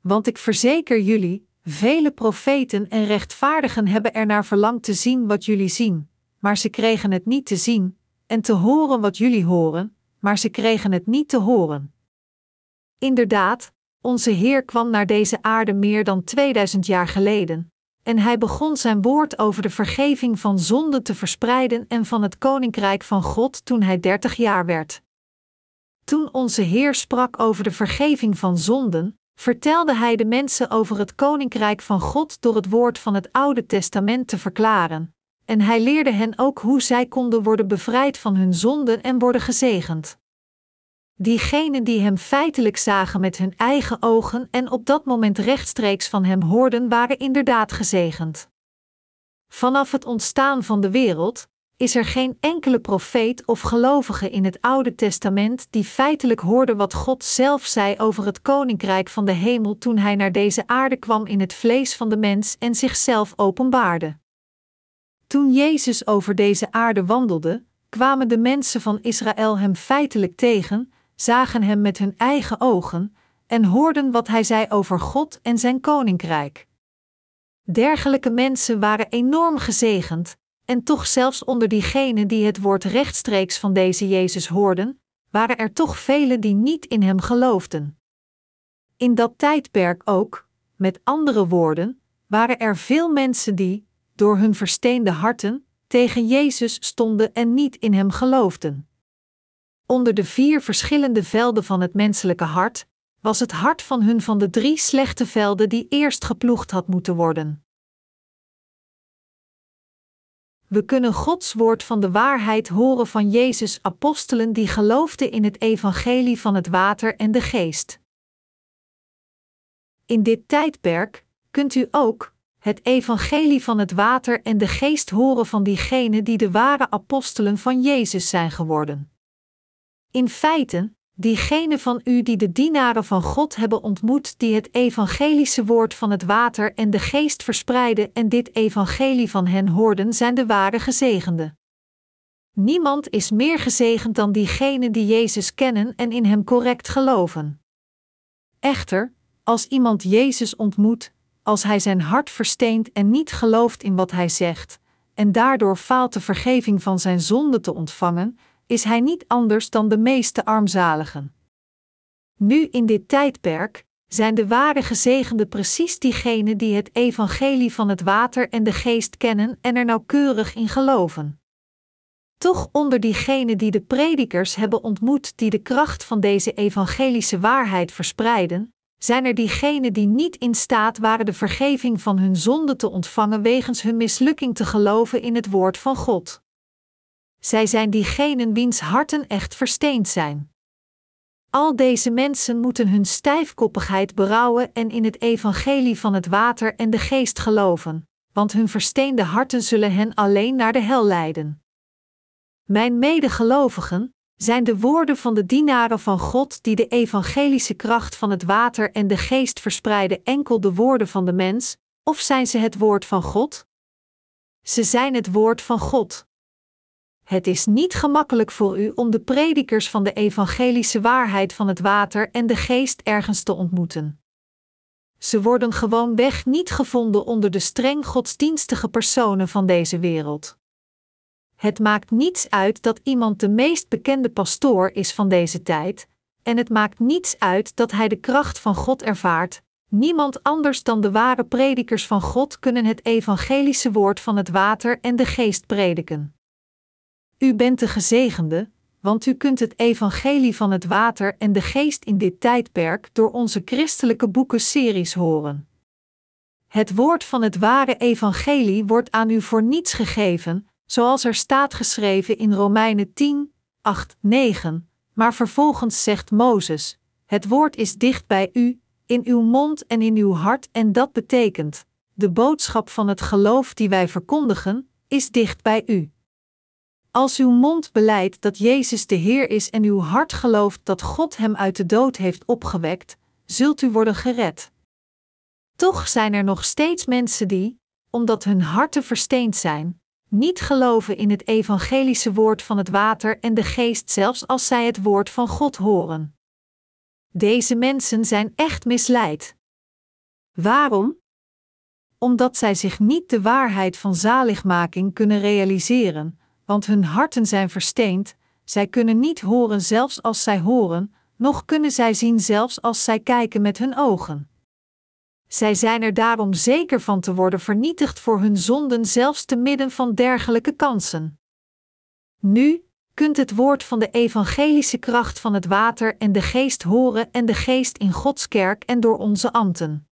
[SPEAKER 1] Want ik verzeker jullie, vele profeten en rechtvaardigen hebben er naar verlangd te zien wat jullie zien, maar ze kregen het niet te zien, en te horen wat jullie horen, maar ze kregen het niet te horen. Inderdaad, onze Heer kwam naar deze aarde meer dan 2000 jaar geleden, en hij begon zijn woord over de vergeving van zonden te verspreiden en van het koninkrijk van God toen hij 30 jaar werd. Toen onze Heer sprak over de vergeving van zonden, vertelde hij de mensen over het koninkrijk van God door het woord van het Oude Testament te verklaren, en hij leerde hen ook hoe zij konden worden bevrijd van hun zonden en worden gezegend. Diegenen die hem feitelijk zagen met hun eigen ogen en op dat moment rechtstreeks van hem hoorden, waren inderdaad gezegend. Vanaf het ontstaan van de wereld is er geen enkele profeet of gelovige in het Oude Testament die feitelijk hoorde wat God zelf zei over het koninkrijk van de hemel toen hij naar deze aarde kwam in het vlees van de mens en zichzelf openbaarde. Toen Jezus over deze aarde wandelde, kwamen de mensen van Israël hem feitelijk tegen zagen hem met hun eigen ogen en hoorden wat hij zei over God en zijn koninkrijk. Dergelijke mensen waren enorm gezegend, en toch zelfs onder diegenen die het woord rechtstreeks van deze Jezus hoorden, waren er toch velen die niet in hem geloofden. In dat tijdperk ook, met andere woorden, waren er veel mensen die, door hun versteende harten, tegen Jezus stonden en niet in hem geloofden. Onder de vier verschillende velden van het menselijke hart was het hart van hun van de drie slechte velden die eerst geploegd had moeten worden. We kunnen Gods woord van de waarheid horen van Jezus apostelen die geloofden in het evangelie van het water en de geest. In dit tijdperk kunt u ook het evangelie van het water en de geest horen van diegenen die de ware apostelen van Jezus zijn geworden. In feite, diegenen van u die de dienaren van God hebben ontmoet, die het evangelische woord van het water en de geest verspreiden en dit evangelie van hen hoorden, zijn de ware gezegenden. Niemand is meer gezegend dan diegenen die Jezus kennen en in Hem correct geloven. Echter, als iemand Jezus ontmoet, als hij zijn hart versteent en niet gelooft in wat hij zegt, en daardoor faalt de vergeving van zijn zonde te ontvangen, is hij niet anders dan de meeste armzaligen. Nu in dit tijdperk zijn de ware gezegenden precies diegenen die het evangelie van het water en de geest kennen en er nauwkeurig in geloven. Toch onder diegenen die de predikers hebben ontmoet die de kracht van deze evangelische waarheid verspreiden, zijn er diegenen die niet in staat waren de vergeving van hun zonde te ontvangen wegens hun mislukking te geloven in het woord van God. Zij zijn diegenen wiens harten echt versteend zijn. Al deze mensen moeten hun stijfkoppigheid berouwen en in het evangelie van het water en de geest geloven, want hun versteende harten zullen hen alleen naar de hel leiden. Mijn medegelovigen zijn de woorden van de dienaren van God die de evangelische kracht van het water en de geest verspreiden enkel de woorden van de mens, of zijn ze het woord van God? Ze zijn het woord van God. Het is niet gemakkelijk voor u om de predikers van de evangelische waarheid van het water en de geest ergens te ontmoeten. Ze worden gewoonweg niet gevonden onder de streng godsdienstige personen van deze wereld. Het maakt niets uit dat iemand de meest bekende pastoor is van deze tijd, en het maakt niets uit dat hij de kracht van God ervaart. Niemand anders dan de ware predikers van God kunnen het evangelische woord van het water en de geest prediken. U bent de gezegende, want u kunt het evangelie van het water en de geest in dit tijdperk door onze christelijke boeken-series horen. Het woord van het ware evangelie wordt aan u voor niets gegeven, zoals er staat geschreven in Romeinen 10, 8, 9. Maar vervolgens zegt Mozes: Het woord is dicht bij u, in uw mond en in uw hart, en dat betekent: de boodschap van het geloof die wij verkondigen, is dicht bij u. Als uw mond beleidt dat Jezus de Heer is en uw hart gelooft dat God hem uit de dood heeft opgewekt, zult u worden gered. Toch zijn er nog steeds mensen die, omdat hun harten versteend zijn, niet geloven in het evangelische woord van het water en de geest zelfs als zij het woord van God horen. Deze mensen zijn echt misleid. Waarom? Omdat zij zich niet de waarheid van zaligmaking kunnen realiseren, want hun harten zijn versteend, zij kunnen niet horen zelfs als zij horen, noch kunnen zij zien zelfs als zij kijken met hun ogen. Zij zijn er daarom zeker van te worden vernietigd voor hun zonden, zelfs te midden van dergelijke kansen. Nu kunt het woord van de evangelische kracht van het water en de geest horen en de geest in Gods kerk en door onze ambten.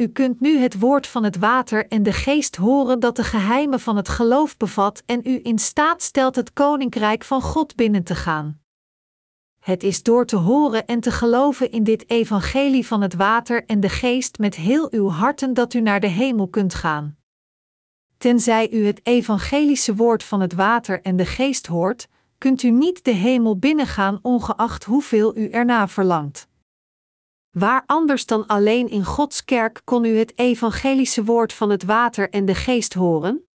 [SPEAKER 1] U kunt nu het woord van het water en de geest horen dat de geheimen van het geloof bevat en u in staat stelt het koninkrijk van God binnen te gaan. Het is door te horen en te geloven in dit evangelie van het water en de geest met heel uw harten dat u naar de hemel kunt gaan. Tenzij u het evangelische woord van het water en de geest hoort, kunt u niet de hemel binnengaan ongeacht hoeveel u erna verlangt. Waar anders dan alleen in Gods kerk kon u het evangelische woord van het water en de geest horen?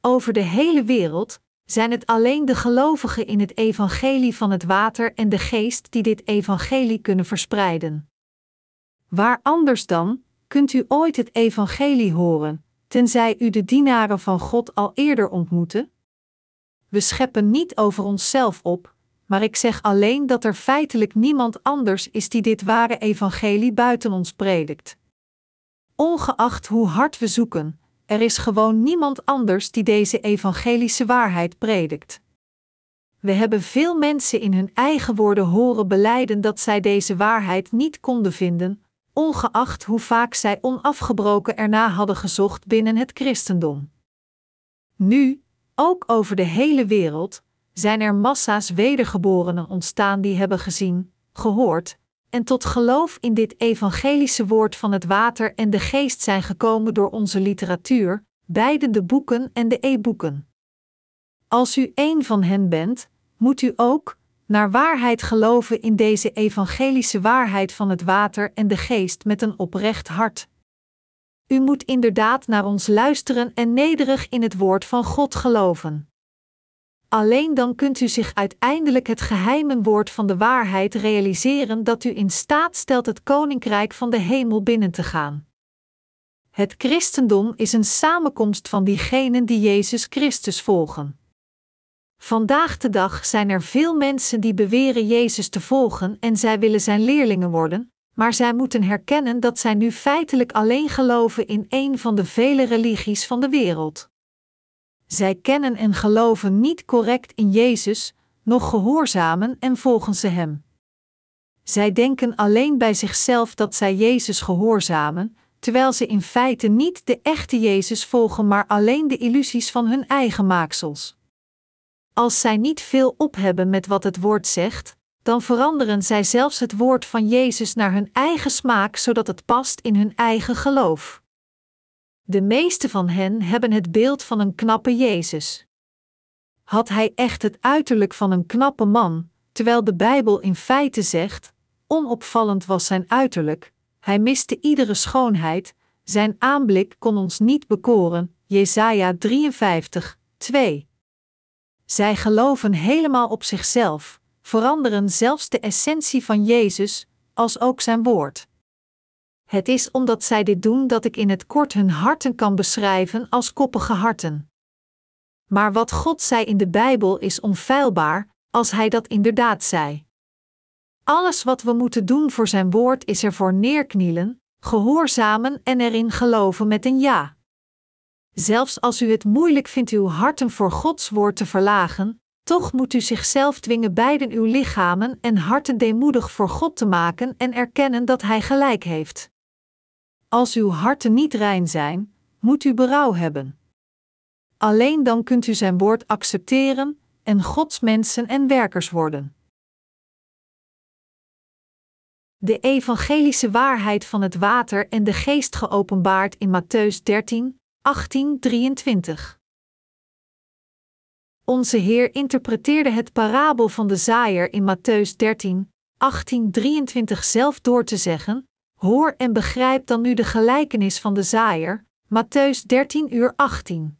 [SPEAKER 1] Over de hele wereld zijn het alleen de gelovigen in het evangelie van het water en de geest die dit evangelie kunnen verspreiden. Waar anders dan kunt u ooit het evangelie horen, tenzij u de dienaren van God al eerder ontmoette? We scheppen niet over onszelf op, maar ik zeg alleen dat er feitelijk niemand anders is die dit ware evangelie buiten ons predikt. Ongeacht hoe hard we zoeken, er is gewoon niemand anders die deze evangelische waarheid predikt. We hebben veel mensen in hun eigen woorden horen beleiden dat zij deze waarheid niet konden vinden, ongeacht hoe vaak zij onafgebroken erna hadden gezocht binnen het christendom. Nu, ook over de hele wereld, zijn er massa's wedergeborenen ontstaan die hebben gezien, gehoord en tot geloof in dit evangelische woord van het water en de geest zijn gekomen door onze literatuur, beide de boeken en de e-boeken. Als u een van hen bent, moet u ook, naar waarheid geloven in deze evangelische waarheid van het water en de geest met een oprecht hart. U moet inderdaad naar ons luisteren en nederig in het woord van God geloven. Alleen dan kunt u zich uiteindelijk het geheime woord van de waarheid realiseren dat u in staat stelt het koninkrijk van de hemel binnen te gaan. Het christendom is een samenkomst van diegenen die Jezus Christus volgen. Vandaag de dag zijn er veel mensen die beweren Jezus te volgen en zij willen zijn leerlingen worden, maar zij moeten herkennen dat zij nu feitelijk alleen geloven in een van de vele religies van de wereld. Zij kennen en geloven niet correct in Jezus, noch gehoorzamen en volgen ze Hem. Zij denken alleen bij zichzelf dat zij Jezus gehoorzamen, terwijl ze in feite niet de echte Jezus volgen, maar alleen de illusies van hun eigen maaksels. Als zij niet veel op hebben met wat het woord zegt, dan veranderen zij zelfs het woord van Jezus naar hun eigen smaak, zodat het past in hun eigen geloof. De meeste van hen hebben het beeld van een knappe Jezus. Had hij echt het uiterlijk van een knappe man, terwijl de Bijbel in feite zegt: onopvallend was zijn uiterlijk, hij miste iedere schoonheid, zijn aanblik kon ons niet bekoren. Jesaja 53, 2. Zij geloven helemaal op zichzelf, veranderen zelfs de essentie van Jezus, als ook zijn woord. Het is omdat zij dit doen dat ik in het kort hun harten kan beschrijven als koppige harten. Maar wat God zei in de Bijbel is onfeilbaar, als Hij dat inderdaad zei. Alles wat we moeten doen voor Zijn woord is ervoor neerknielen, gehoorzamen en erin geloven met een ja. Zelfs als u het moeilijk vindt uw harten voor Gods woord te verlagen, toch moet u zichzelf dwingen beiden uw lichamen en harten deemoedig voor God te maken en erkennen dat Hij gelijk heeft. Als uw harten niet rein zijn, moet u berouw hebben. Alleen dan kunt u Zijn woord accepteren en Gods mensen en werkers worden. De evangelische waarheid van het water en de geest geopenbaard in Matthäus 13, 18, 23. Onze Heer interpreteerde het parabel van de zaaier in Matthäus 13, 18, 23 zelf door te zeggen: Hoor en begrijp dan nu de gelijkenis van de zaaier, Matthäus 13 uur 18.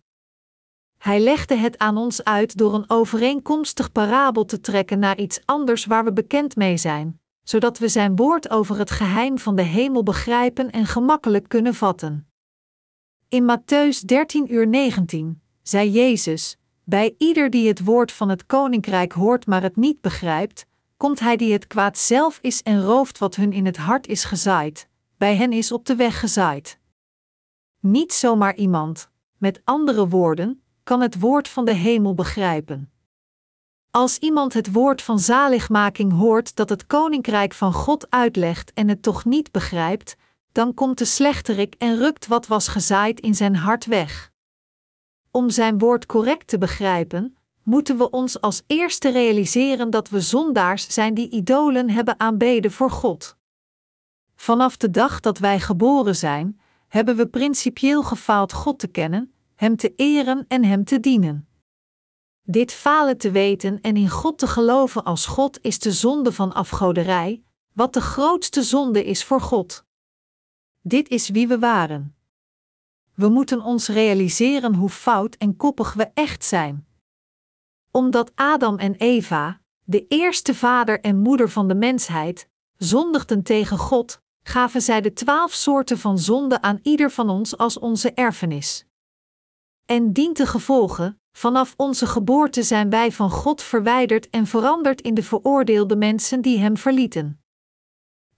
[SPEAKER 1] Hij legde het aan ons uit door een overeenkomstig parabel te trekken naar iets anders waar we bekend mee zijn, zodat we zijn woord over het geheim van de hemel begrijpen en gemakkelijk kunnen vatten. In Matthäus 13 uur 19 zei Jezus: Bij ieder die het woord van het koninkrijk hoort maar het niet begrijpt, komt hij die het kwaad zelf is en rooft wat hun in het hart is gezaaid, bij hen is op de weg gezaaid. Niet zomaar iemand, met andere woorden, kan het woord van de hemel begrijpen. Als iemand het woord van zaligmaking hoort dat het koninkrijk van God uitlegt en het toch niet begrijpt, dan komt de slechterik en rukt wat was gezaaid in zijn hart weg. Om zijn woord correct te begrijpen, moeten we ons als eerste realiseren dat we zondaars zijn die idolen hebben aanbeden voor God. Vanaf de dag dat wij geboren zijn, hebben we principieel gefaald God te kennen, Hem te eren en Hem te dienen. Dit falen te weten en in God te geloven als God is de zonde van afgoderij, wat de grootste zonde is voor God. Dit is wie we waren. We moeten ons realiseren hoe fout en koppig we echt zijn. Omdat Adam en Eva, de eerste vader en moeder van de mensheid, zondigden tegen God, gaven zij de twaalf soorten van zonde aan ieder van ons als onze erfenis. En dient de gevolgen, vanaf onze geboorte zijn wij van God verwijderd en veranderd in de veroordeelde mensen die Hem verlieten.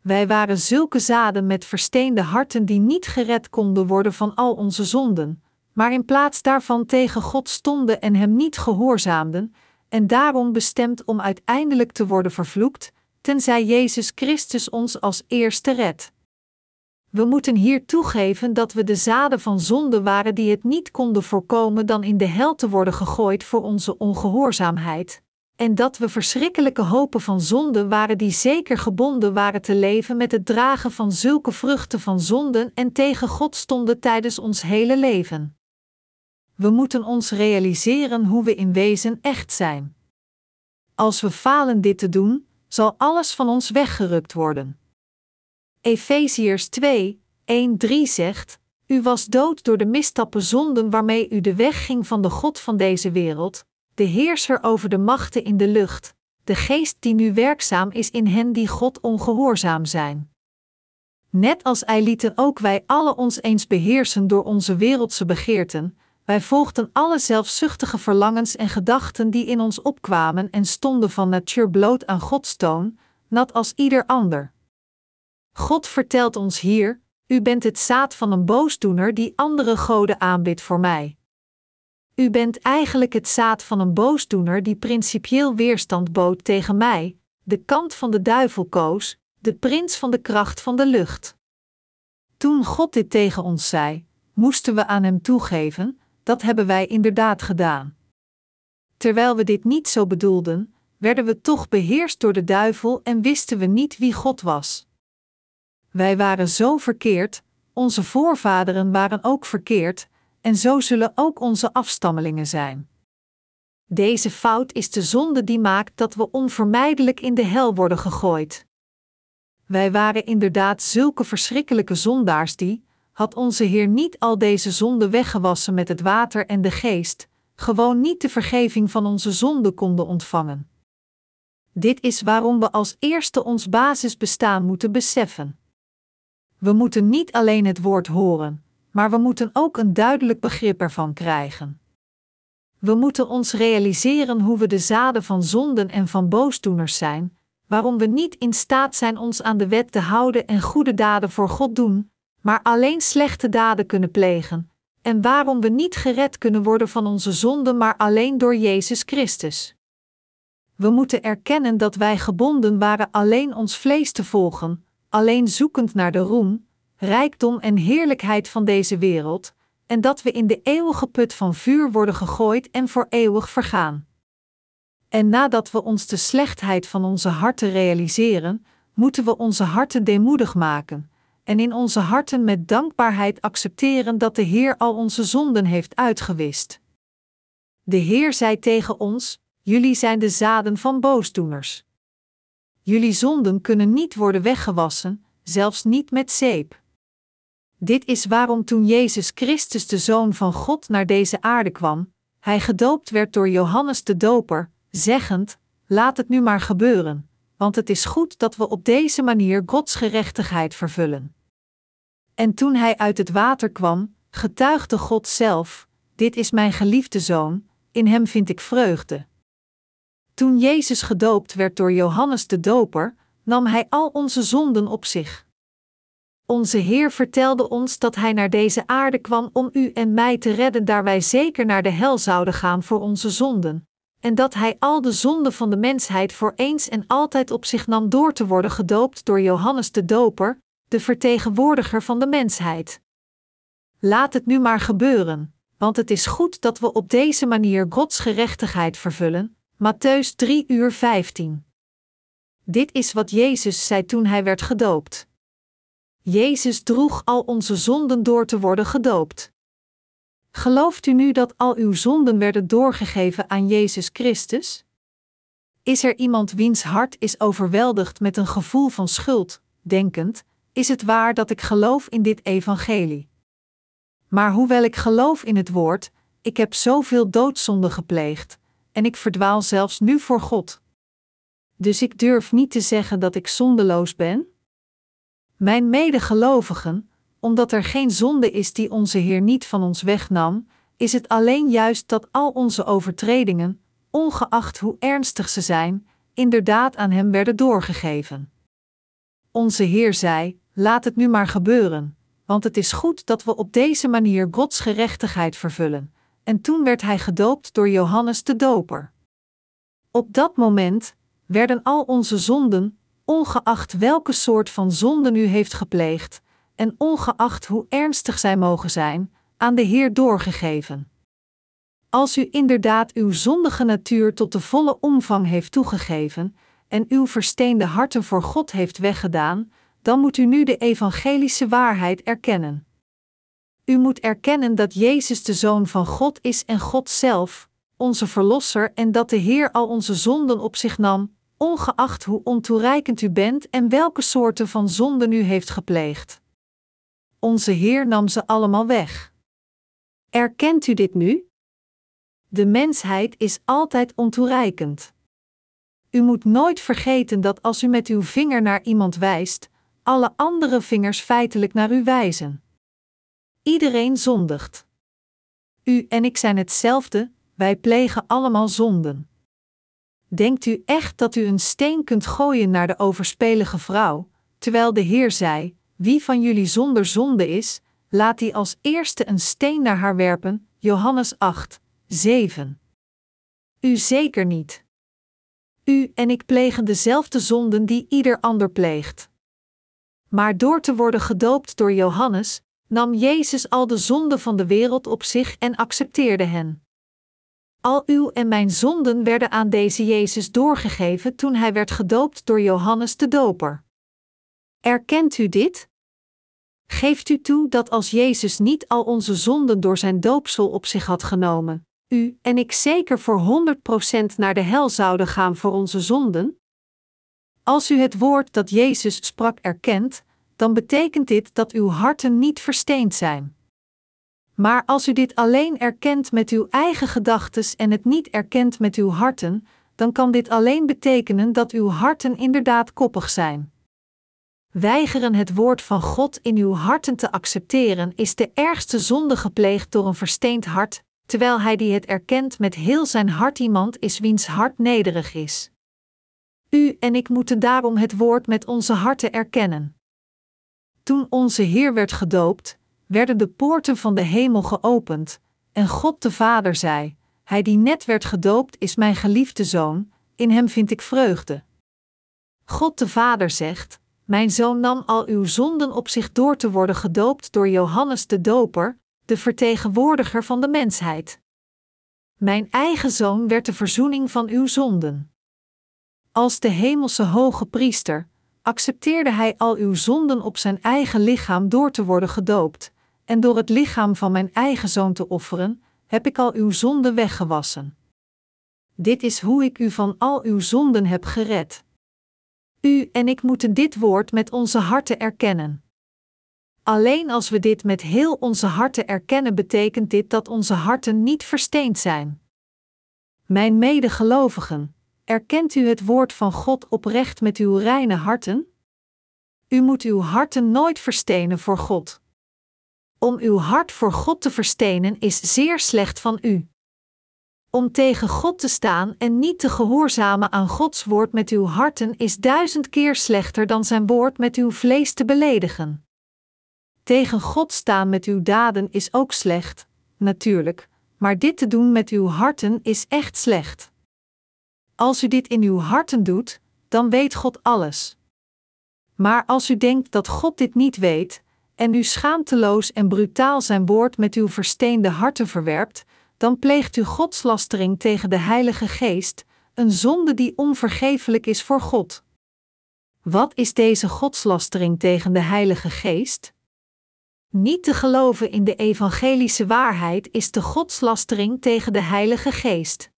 [SPEAKER 1] Wij waren zulke zaden met versteende harten die niet gered konden worden van al onze zonden, maar in plaats daarvan tegen God stonden en Hem niet gehoorzaamden, en daarom bestemd om uiteindelijk te worden vervloekt, tenzij Jezus Christus ons als eerste redt. We moeten hier toegeven dat we de zaden van zonde waren die het niet konden voorkomen dan in de hel te worden gegooid voor onze ongehoorzaamheid, en dat we verschrikkelijke hopen van zonde waren die zeker gebonden waren te leven met het dragen van zulke vruchten van zonden en tegen God stonden tijdens ons hele leven. We moeten ons realiseren hoe we in wezen echt zijn. Als we falen dit te doen, zal alles van ons weggerukt worden. Efeziërs 2, 1, 3 zegt: U was dood door de misstappen zonden waarmee u de weg ging van de God van deze wereld, de heerser over de machten in de lucht, de geest die nu werkzaam is in hen die God ongehoorzaam zijn. Net als hij lieten ook wij alle ons eens beheersen door onze wereldse begeerten, wij volgden alle zelfzuchtige verlangens en gedachten die in ons opkwamen en stonden van natuur bloot aan Gods toon, nat als ieder ander. God vertelt ons hier: U bent het zaad van een boosdoener die andere goden aanbidt voor mij. U bent eigenlijk het zaad van een boosdoener die principieel weerstand bood tegen mij, de kant van de duivel koos, de prins van de kracht van de lucht. Toen God dit tegen ons zei, moesten we aan hem toegeven, dat hebben wij inderdaad gedaan. Terwijl we dit niet zo bedoelden, werden we toch beheerst door de duivel en wisten we niet wie God was. Wij waren zo verkeerd, onze voorvaderen waren ook verkeerd, en zo zullen ook onze afstammelingen zijn. Deze fout is de zonde die maakt dat we onvermijdelijk in de hel worden gegooid. Wij waren inderdaad zulke verschrikkelijke zondaars die, had onze Heer niet al deze zonden weggewassen met het water en de geest, gewoon niet de vergeving van onze zonden konden ontvangen. Dit is waarom we als eerste ons basisbestaan moeten beseffen. We moeten niet alleen het woord horen, maar we moeten ook een duidelijk begrip ervan krijgen. We moeten ons realiseren hoe we de zaden van zonden en van boosdoeners zijn, waarom we niet in staat zijn ons aan de wet te houden en goede daden voor God doen, maar alleen slechte daden kunnen plegen, en waarom we niet gered kunnen worden van onze zonden, maar alleen door Jezus Christus. We moeten erkennen dat wij gebonden waren alleen ons vlees te volgen, alleen zoekend naar de roem, rijkdom en heerlijkheid van deze wereld, en dat we in de eeuwige put van vuur worden gegooid en voor eeuwig vergaan. En nadat we ons de slechtheid van onze harten realiseren, moeten we onze harten deemoedig maken en in onze harten met dankbaarheid accepteren dat de Heer al onze zonden heeft uitgewist. De Heer zei tegen ons: Jullie zijn de zaden van boosdoeners. Jullie zonden kunnen niet worden weggewassen, zelfs niet met zeep. Dit is waarom toen Jezus Christus, de Zoon van God, naar deze aarde kwam, hij gedoopt werd door Johannes de Doper, zeggend: Laat het nu maar gebeuren, want het is goed dat we op deze manier Gods gerechtigheid vervullen. En toen hij uit het water kwam, getuigde God zelf: Dit is mijn geliefde zoon, in hem vind ik vreugde. Toen Jezus gedoopt werd door Johannes de Doper, nam hij al onze zonden op zich. Onze Heer vertelde ons dat Hij naar deze aarde kwam om u en mij te redden, daar wij zeker naar de hel zouden gaan voor onze zonden, en dat Hij al de zonden van de mensheid voor eens en altijd op zich nam door te worden gedoopt door Johannes de Doper, de vertegenwoordiger van de mensheid. Laat het nu maar gebeuren, want het is goed dat we op deze manier Gods gerechtigheid vervullen. Matthäus 3 uur 15. Dit is wat Jezus zei toen hij werd gedoopt. Jezus droeg al onze zonden door te worden gedoopt. Gelooft u nu dat al uw zonden werden doorgegeven aan Jezus Christus? Is er iemand wiens hart is overweldigd met een gevoel van schuld, denkend: is het waar dat ik geloof in dit evangelie? Maar hoewel ik geloof in het woord, ik heb zoveel doodzonde gepleegd, en ik verdwaal zelfs nu voor God. Dus ik durf niet te zeggen dat ik zondeloos ben? Mijn medegelovigen, omdat er geen zonde is die onze Heer niet van ons wegnam, is het alleen juist dat al onze overtredingen, ongeacht hoe ernstig ze zijn, inderdaad aan Hem werden doorgegeven. Onze Heer zei: Laat het nu maar gebeuren, want het is goed dat we op deze manier Gods gerechtigheid vervullen. En toen werd Hij gedoopt door Johannes de Doper. Op dat moment werden al onze zonden, ongeacht welke soort van zonden u heeft gepleegd, en ongeacht hoe ernstig zij mogen zijn, aan de Heer doorgegeven. Als u inderdaad uw zondige natuur tot de volle omvang heeft toegegeven en uw versteende harten voor God heeft weggedaan, dan moet u nu de evangelische waarheid erkennen. U moet erkennen dat Jezus de Zoon van God is en God zelf, onze Verlosser, en dat de Heer al onze zonden op zich nam, ongeacht hoe ontoereikend u bent en welke soorten van zonden u heeft gepleegd. Onze Heer nam ze allemaal weg. Erkent u dit nu? De mensheid is altijd ontoereikend. U moet nooit vergeten dat als u met uw vinger naar iemand wijst, alle andere vingers feitelijk naar u wijzen. Iedereen zondigt. U en ik zijn hetzelfde, wij plegen allemaal zonden. Denkt u echt dat u een steen kunt gooien naar de overspelige vrouw, terwijl de Heer zei: Wie van jullie zonder zonde is, laat die als eerste een steen naar haar werpen? Johannes 8, 7. U zeker niet. U en ik plegen dezelfde zonden die ieder ander pleegt. Maar door te worden gedoopt door Johannes, nam Jezus al de zonden van de wereld op zich en accepteerde hen. Al uw en mijn zonden werden aan deze Jezus doorgegeven toen hij werd gedoopt door Johannes de Doper. Erkent u dit? Geeft u toe dat als Jezus niet al onze zonden door zijn doopsel op zich had genomen, u en ik zeker voor 100% naar de hel zouden gaan voor onze zonden? Als u het woord dat Jezus sprak erkent, dan betekent dit dat uw harten niet versteend zijn. Maar als u dit alleen erkent met uw eigen gedachten en het niet erkent met uw harten, dan kan dit alleen betekenen dat uw harten inderdaad koppig zijn. Weigeren het woord van God in uw harten te accepteren is de ergste zonde gepleegd door een versteend hart, terwijl hij die het erkent met heel zijn hart iemand is wiens hart nederig is. U en ik moeten daarom het woord met onze harten erkennen. Toen onze Heer werd gedoopt, werden de poorten van de hemel geopend, en God de Vader zei: Hij die net werd gedoopt is mijn geliefde zoon, in hem vind ik vreugde. God de Vader zegt: Mijn zoon nam al uw zonden op zich door te worden gedoopt door Johannes de Doper, de vertegenwoordiger van de mensheid. Mijn eigen zoon werd de verzoening van uw zonden. Als de hemelse hoge priester accepteerde hij al uw zonden op zijn eigen lichaam door te worden gedoopt, en door het lichaam van mijn eigen zoon te offeren, heb ik al uw zonden weggewassen. Dit is hoe ik u van al uw zonden heb gered. U en ik moeten dit woord met onze harten erkennen. Alleen als we dit met heel onze harten erkennen, betekent dit dat onze harten niet versteend zijn. Mijn medegelovigen, erkent u het woord van God oprecht met uw reine harten? U moet uw harten nooit verstenen voor God. Om uw hart voor God te verstenen is zeer slecht van u. Om tegen God te staan en niet te gehoorzamen aan Gods woord met uw harten is duizend keer slechter dan zijn woord met uw vlees te beledigen. Tegen God staan met uw daden is ook slecht, natuurlijk, maar dit te doen met uw harten is echt slecht. Als u dit in uw harten doet, dan weet God alles. Maar als u denkt dat God dit niet weet, en u schaamteloos en brutaal zijn woord met uw versteende harten verwerpt, dan pleegt u godslastering tegen de Heilige Geest, een zonde die onvergeeflijk is voor God. Wat is deze godslastering tegen de Heilige Geest? Niet te geloven in de evangelische waarheid is de godslastering tegen de Heilige Geest.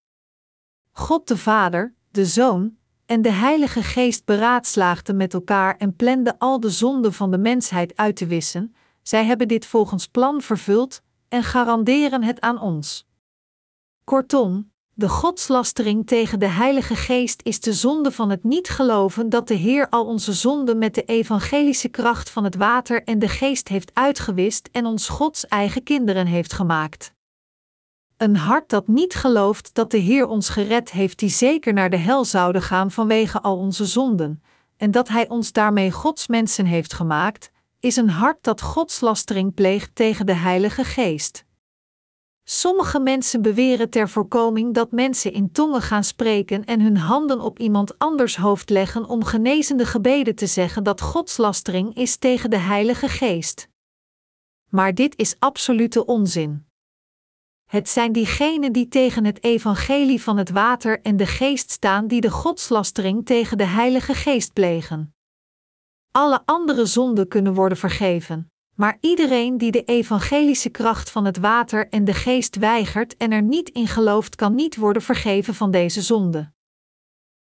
[SPEAKER 1] God de Vader, de Zoon en de Heilige Geest beraadslaagden met elkaar en planden al de zonden van de mensheid uit te wissen. Zij hebben dit volgens plan vervuld en garanderen het aan ons. Kortom, de godslastering tegen de Heilige Geest is de zonde van het niet geloven dat de Heer al onze zonden met de evangelische kracht van het water en de geest heeft uitgewist en ons Gods eigen kinderen heeft gemaakt. Een hart dat niet gelooft dat de Heer ons gered heeft, die zeker naar de hel zouden gaan vanwege al onze zonden, en dat Hij ons daarmee Gods mensen heeft gemaakt, is een hart dat godslastering pleegt tegen de Heilige Geest. Sommige mensen beweren ter voorkoming dat mensen in tongen gaan spreken en hun handen op iemand anders hoofd leggen om genezende gebeden te zeggen dat godslastering is tegen de Heilige Geest. Maar dit is absolute onzin. Het zijn diegenen die tegen het evangelie van het water en de geest staan die de godslastering tegen de Heilige Geest plegen. Alle andere zonden kunnen worden vergeven, maar iedereen die de evangelische kracht van het water en de geest weigert en er niet in gelooft, kan niet worden vergeven van deze zonde.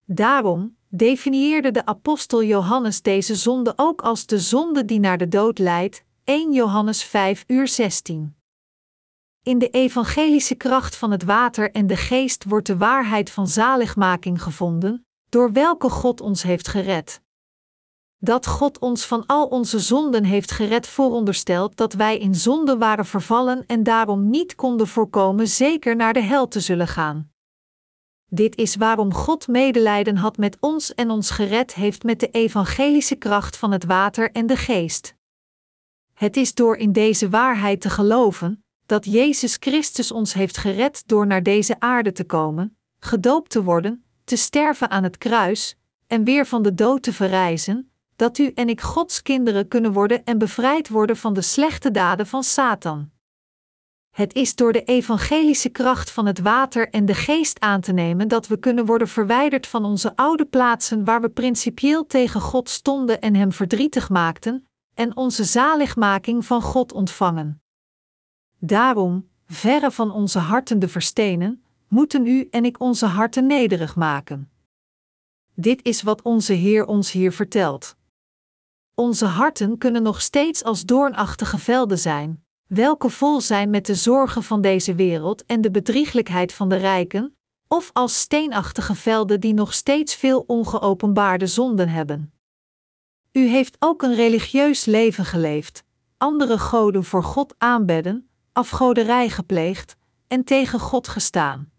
[SPEAKER 1] Daarom definieerde de apostel Johannes deze zonde ook als de zonde die naar de dood leidt, 1 Johannes 5 uur 16. In de evangelische kracht van het water en de geest wordt de waarheid van zaligmaking gevonden, door welke God ons heeft gered. Dat God ons van al onze zonden heeft gered vooronderstelt dat wij in zonde waren vervallen en daarom niet konden voorkomen zeker naar de hel te zullen gaan. Dit is waarom God medelijden had met ons en ons gered heeft met de evangelische kracht van het water en de geest. Het is door in deze waarheid te geloven, dat Jezus Christus ons heeft gered door naar deze aarde te komen, gedoopt te worden, te sterven aan het kruis en weer van de dood te verrijzen, dat u en ik Gods kinderen kunnen worden en bevrijd worden van de slechte daden van Satan. Het is door de evangelische kracht van het water en de geest aan te nemen dat we kunnen worden verwijderd van onze oude plaatsen waar we principieel tegen God stonden en Hem verdrietig maakten, en onze zaligmaking van God ontvangen. Daarom, verre van onze harten de verstenen, moeten u en ik onze harten nederig maken. Dit is wat onze Heer ons hier vertelt. Onze harten kunnen nog steeds als doornachtige velden zijn, welke vol zijn met de zorgen van deze wereld en de bedrieglijkheid van de rijken, of als steenachtige velden die nog steeds veel ongeopenbaarde zonden hebben. U heeft ook een religieus leven geleefd, andere goden voor God aanbedden, afgoderij gepleegd en tegen God gestaan.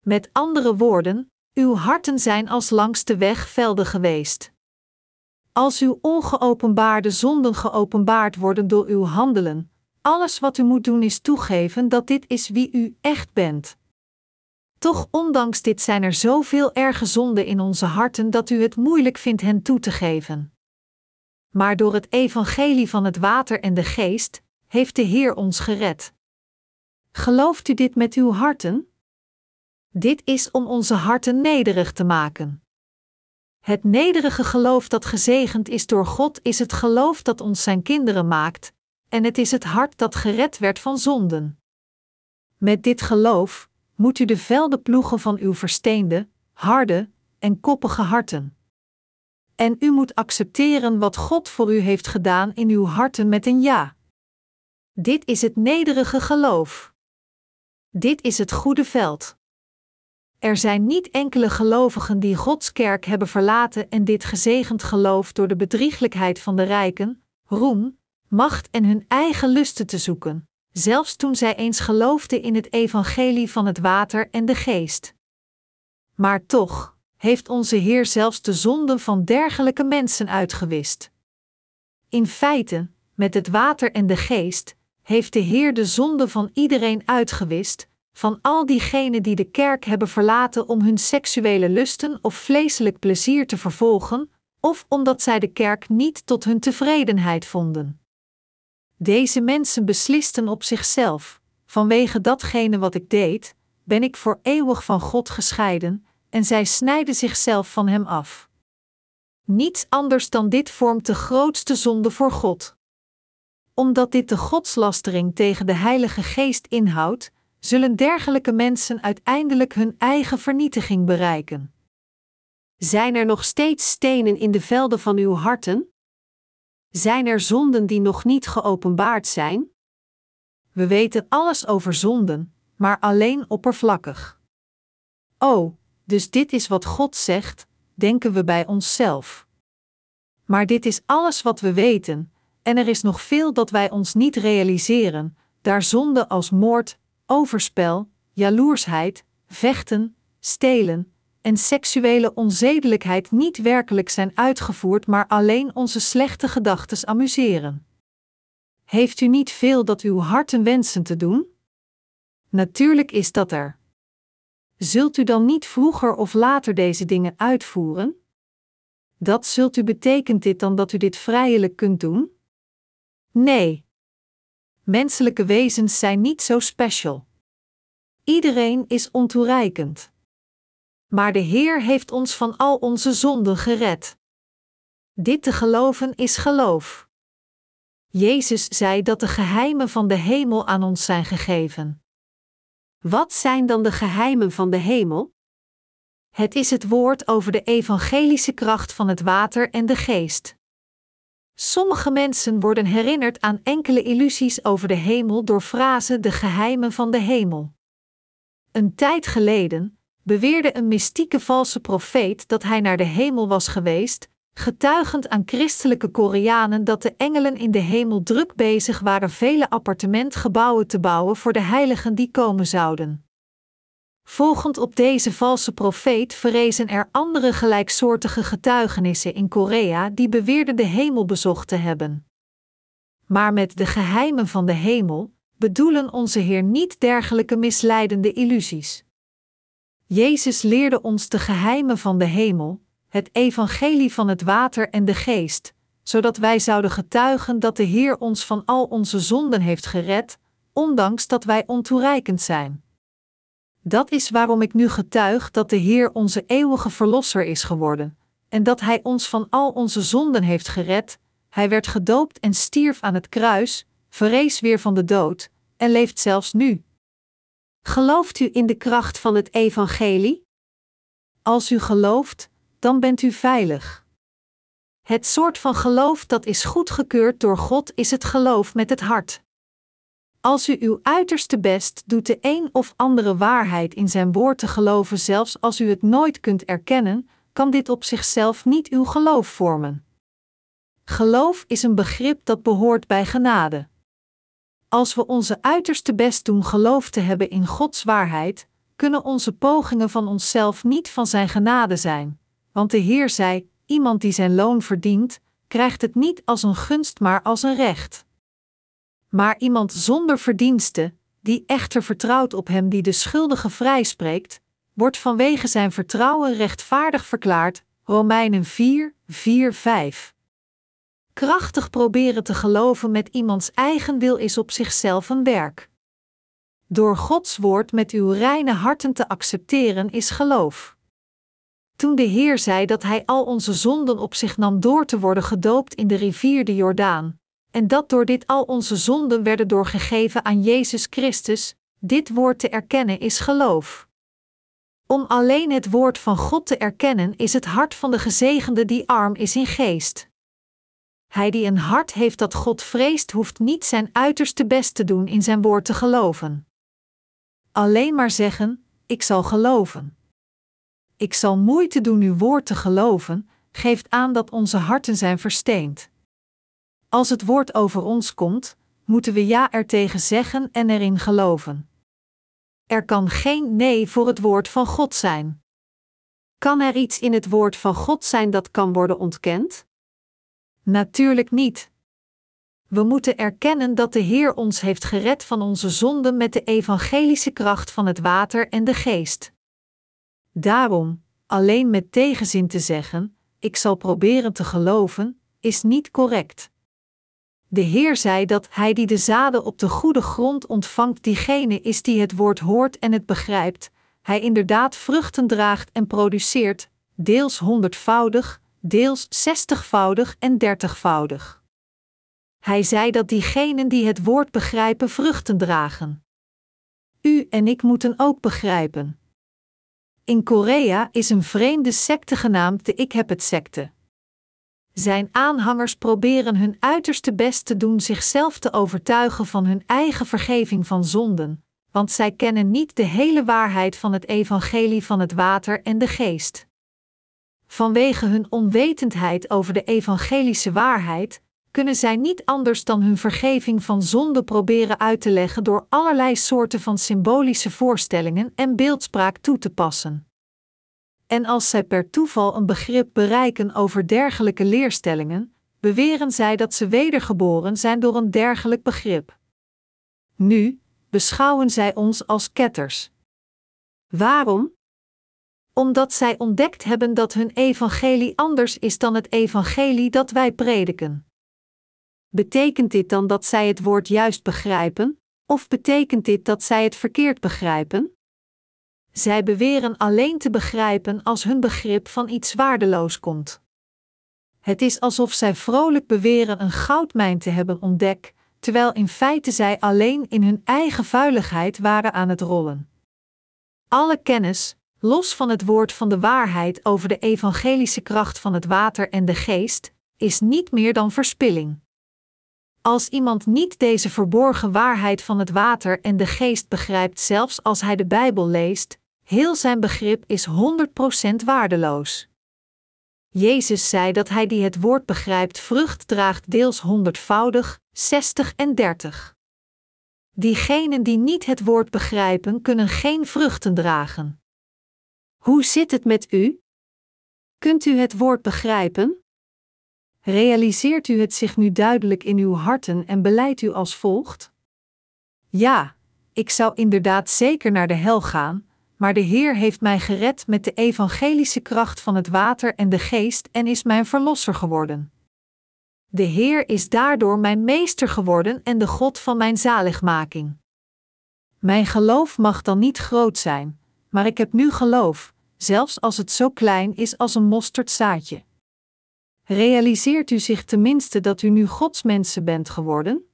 [SPEAKER 1] Met andere woorden, uw harten zijn als langs de weg velden geweest. Als uw ongeopenbaarde zonden geopenbaard worden door uw handelen, alles wat u moet doen is toegeven dat dit is wie u echt bent. Toch ondanks dit zijn er zoveel erge zonden in onze harten dat u het moeilijk vindt hen toe te geven. Maar door het evangelie van het water en de geest heeft de Heer ons gered. Gelooft u dit met uw harten? Dit is om onze harten nederig te maken. Het nederige geloof dat gezegend is door God is het geloof dat ons zijn kinderen maakt, en het is het hart dat gered werd van zonden. Met dit geloof moet u de velden ploegen van uw versteende, harde en koppige harten. En u moet accepteren wat God voor u heeft gedaan in uw harten met een ja. Dit is het nederige geloof. Dit is het goede veld. Er zijn niet enkele gelovigen die Gods kerk hebben verlaten en dit gezegend geloof door de bedrieglijkheid van de rijken, roem, macht en hun eigen lusten te zoeken, zelfs toen zij eens geloofden in het evangelie van het water en de geest. Maar toch heeft onze Heer zelfs de zonden van dergelijke mensen uitgewist. In feite, met het water en de geest, heeft de Heer de zonde van iedereen uitgewist, van al diegenen die de kerk hebben verlaten om hun seksuele lusten of vleeselijk plezier te vervolgen, of omdat zij de kerk niet tot hun tevredenheid vonden. Deze mensen beslisten op zichzelf: vanwege datgene wat ik deed, ben ik voor eeuwig van God gescheiden, en zij snijden zichzelf van Hem af. Niets anders dan dit vormt de grootste zonde voor God. Omdat dit de godslastering tegen de Heilige Geest inhoudt, zullen dergelijke mensen uiteindelijk hun eigen vernietiging bereiken. Zijn er nog steeds stenen in de velden van uw harten? Zijn er zonden die nog niet geopenbaard zijn? We weten alles over zonden, maar alleen oppervlakkig. Oh, dus dit is wat God zegt, denken we bij onszelf. Maar dit is alles wat we weten, en er is nog veel dat wij ons niet realiseren, daar zonden als moord, overspel, jaloersheid, vechten, stelen en seksuele onzedelijkheid niet werkelijk zijn uitgevoerd, maar alleen onze slechte gedachten amuseren. Heeft u niet veel dat uw harten wensen te doen? Natuurlijk is dat er. Zult u dan niet vroeger of later deze dingen uitvoeren? Dat zult u betekent dit dan dat u dit vrijelijk kunt doen? Nee. Menselijke wezens zijn niet zo special. Iedereen is ontoereikend. Maar de Heer heeft ons van al onze zonden gered. Dit te geloven is geloof. Jezus zei dat de geheimen van de hemel aan ons zijn gegeven. Wat zijn dan de geheimen van de hemel? Het is het woord over de evangelische kracht van het water en de geest. Sommige mensen worden herinnerd aan enkele illusies over de hemel door frazen de geheimen van de hemel. Een tijd geleden beweerde een mystieke valse profeet dat hij naar de hemel was geweest, getuigend aan christelijke Koreanen dat de engelen in de hemel druk bezig waren vele appartementgebouwen te bouwen voor de heiligen die komen zouden. Volgend op deze valse profeet verrezen er andere gelijksoortige getuigenissen in Korea die beweerden de hemel bezocht te hebben. Maar met de geheimen van de hemel bedoelen onze Heer niet dergelijke misleidende illusies. Jezus leerde ons de geheimen van de hemel, het evangelie van het water en de geest, zodat wij zouden getuigen dat de Heer ons van al onze zonden heeft gered, ondanks dat wij ontoereikend zijn. Dat is waarom ik nu getuig dat de Heer onze eeuwige Verlosser is geworden, en dat Hij ons van al onze zonden heeft gered. Hij werd gedoopt en stierf aan het kruis, verrees weer van de dood, en leeft zelfs nu. Gelooft u in de kracht van het Evangelie? Als u gelooft, dan bent u veilig. Het soort van geloof dat is goedgekeurd door God is het geloof met het hart. Als u uw uiterste best doet de een of andere waarheid in zijn woord te geloven, zelfs als u het nooit kunt erkennen, kan dit op zichzelf niet uw geloof vormen. Geloof is een begrip dat behoort bij genade. Als we onze uiterste best doen geloof te hebben in Gods waarheid, kunnen onze pogingen van onszelf niet van Zijn genade zijn. Want de Heer zei: Iemand die zijn loon verdient, krijgt het niet als een gunst, maar als een recht. Maar iemand zonder verdienste, die echter vertrouwt op Hem die de schuldige vrijspreekt, wordt vanwege zijn vertrouwen rechtvaardig verklaard. Romeinen 4, 4, 5. Krachtig proberen te geloven met iemands eigen wil is op zichzelf een werk. Door Gods woord met uw reine harten te accepteren is geloof. Toen de Heer zei dat Hij al onze zonden op zich nam door te worden gedoopt in de rivier de Jordaan, en dat door dit al onze zonden werden doorgegeven aan Jezus Christus, dit woord te erkennen is geloof. Om alleen het woord van God te erkennen is het hart van de gezegende die arm is in geest. Hij die een hart heeft dat God vreest, hoeft niet zijn uiterste best te doen in zijn woord te geloven. Alleen maar zeggen: Ik zal geloven. Ik zal moeite doen uw woord te geloven, geeft aan dat onze harten zijn versteend. Als het woord over ons komt, moeten we ja er tegen zeggen en erin geloven. Er kan geen nee voor het woord van God zijn. Kan er iets in het woord van God zijn dat kan worden ontkend? Natuurlijk niet. We moeten erkennen dat de Heer ons heeft gered van onze zonden met de evangelische kracht van het water en de geest. Daarom, alleen met tegenzin te zeggen: Ik zal proberen te geloven, is niet correct. De Heer zei dat Hij die de zaden op de goede grond ontvangt, diegene is die het woord hoort en het begrijpt, Hij inderdaad vruchten draagt en produceert, deels honderdvoudig, deels zestigvoudig en dertigvoudig. Hij zei dat diegenen die het woord begrijpen vruchten dragen. U en ik moeten ook begrijpen. In Korea is een vreemde secte genaamd de Ik heb het secte. Zijn aanhangers proberen hun uiterste best te doen zichzelf te overtuigen van hun eigen vergeving van zonden, want zij kennen niet de hele waarheid van het evangelie van het water en de geest. Vanwege hun onwetendheid over de evangelische waarheid, kunnen zij niet anders dan hun vergeving van zonde proberen uit te leggen door allerlei soorten van symbolische voorstellingen en beeldspraak toe te passen. En als zij per toeval een begrip bereiken over dergelijke leerstellingen, beweren zij dat ze wedergeboren zijn door een dergelijk begrip. Nu beschouwen zij ons als ketters. Waarom? Omdat zij ontdekt hebben dat hun evangelie anders is dan het evangelie dat wij prediken. Betekent dit dan dat zij het woord juist begrijpen, of betekent dit dat zij het verkeerd begrijpen? Zij beweren alleen te begrijpen als hun begrip van iets waardeloos komt. Het is alsof zij vrolijk beweren een goudmijn te hebben ontdekt, terwijl in feite zij alleen in hun eigen vuiligheid waren aan het rollen. Alle kennis, los van het woord van de waarheid over de evangelische kracht van het water en de geest, is niet meer dan verspilling. Als iemand niet deze verborgen waarheid van het water en de geest begrijpt, zelfs als hij de Bijbel leest, heel zijn begrip is 100% waardeloos. Jezus zei dat hij die het woord begrijpt vrucht draagt deels honderdvoudig, 60 en 30. Diegenen die niet het woord begrijpen, kunnen geen vruchten dragen. Hoe zit het met u? Kunt u het woord begrijpen? Realiseert u het zich nu duidelijk in uw harten en beleidt u als volgt? Ja, ik zou inderdaad zeker naar de hel gaan, maar de Heer heeft mij gered met de evangelische kracht van het water en de geest en is mijn verlosser geworden. De Heer is daardoor mijn meester geworden en de God van mijn zaligmaking. Mijn geloof mag dan niet groot zijn, maar ik heb nu geloof, zelfs als het zo klein is als een mosterdzaadje. Realiseert u zich tenminste dat u nu Gods mensen bent geworden?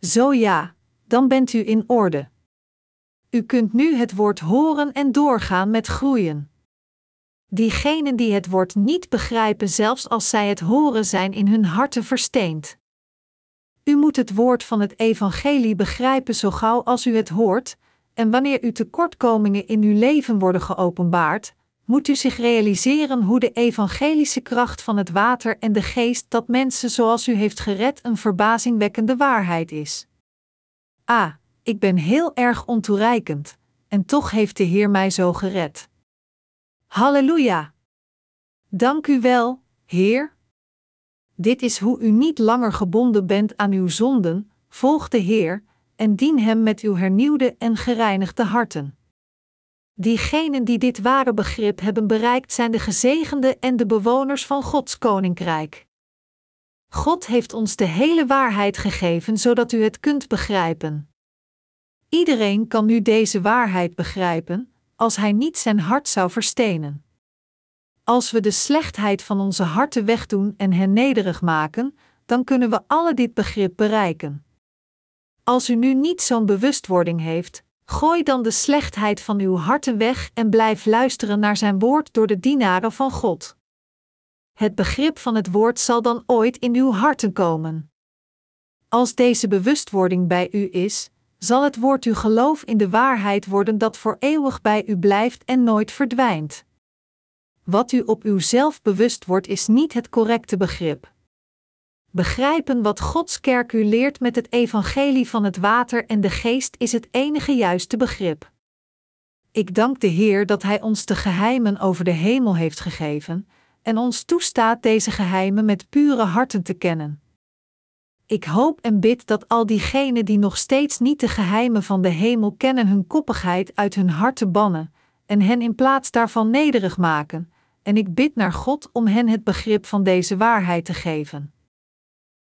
[SPEAKER 1] Zo ja, dan bent u in orde. U kunt nu het woord horen en doorgaan met groeien. Diegenen die het woord niet begrijpen, zelfs als zij het horen, zijn in hun harten versteend. U moet het woord van het evangelie begrijpen zo gauw als u het hoort, en wanneer uw tekortkomingen in uw leven worden geopenbaard, moet u zich realiseren hoe de evangelische kracht van het water en de geest dat mensen zoals u heeft gered een verbazingwekkende waarheid is. Ah, ik ben heel erg ontoereikend, en toch heeft de Heer mij zo gered. Halleluja! Dank u wel, Heer. Dit is hoe u niet langer gebonden bent aan uw zonden, volg de Heer en dien Hem met uw hernieuwde en gereinigde harten. Diegenen die dit ware begrip hebben bereikt zijn de gezegende en de bewoners van Gods koninkrijk. God heeft ons de hele waarheid gegeven zodat u het kunt begrijpen. Iedereen kan nu deze waarheid begrijpen, als hij niet zijn hart zou verstenen. Als we de slechtheid van onze harten wegdoen en hen nederig maken, dan kunnen we alle dit begrip bereiken. Als u nu niet zo'n bewustwording heeft, gooi dan de slechtheid van uw harten weg en blijf luisteren naar zijn woord door de dienaren van God. Het begrip van het woord zal dan ooit in uw harten komen. Als deze bewustwording bij u is, zal het woord uw geloof in de waarheid worden dat voor eeuwig bij u blijft en nooit verdwijnt. Wat u op uzelf bewust wordt, is niet het correcte begrip. Begrijpen wat Gods kerk u leert met het evangelie van het water en de geest is het enige juiste begrip. Ik dank de Heer dat Hij ons de geheimen over de hemel heeft gegeven en ons toestaat deze geheimen met pure harten te kennen. Ik hoop en bid dat al diegenen die nog steeds niet de geheimen van de hemel kennen hun koppigheid uit hun harten bannen en hen in plaats daarvan nederig maken, en ik bid naar God om hen het begrip van deze waarheid te geven.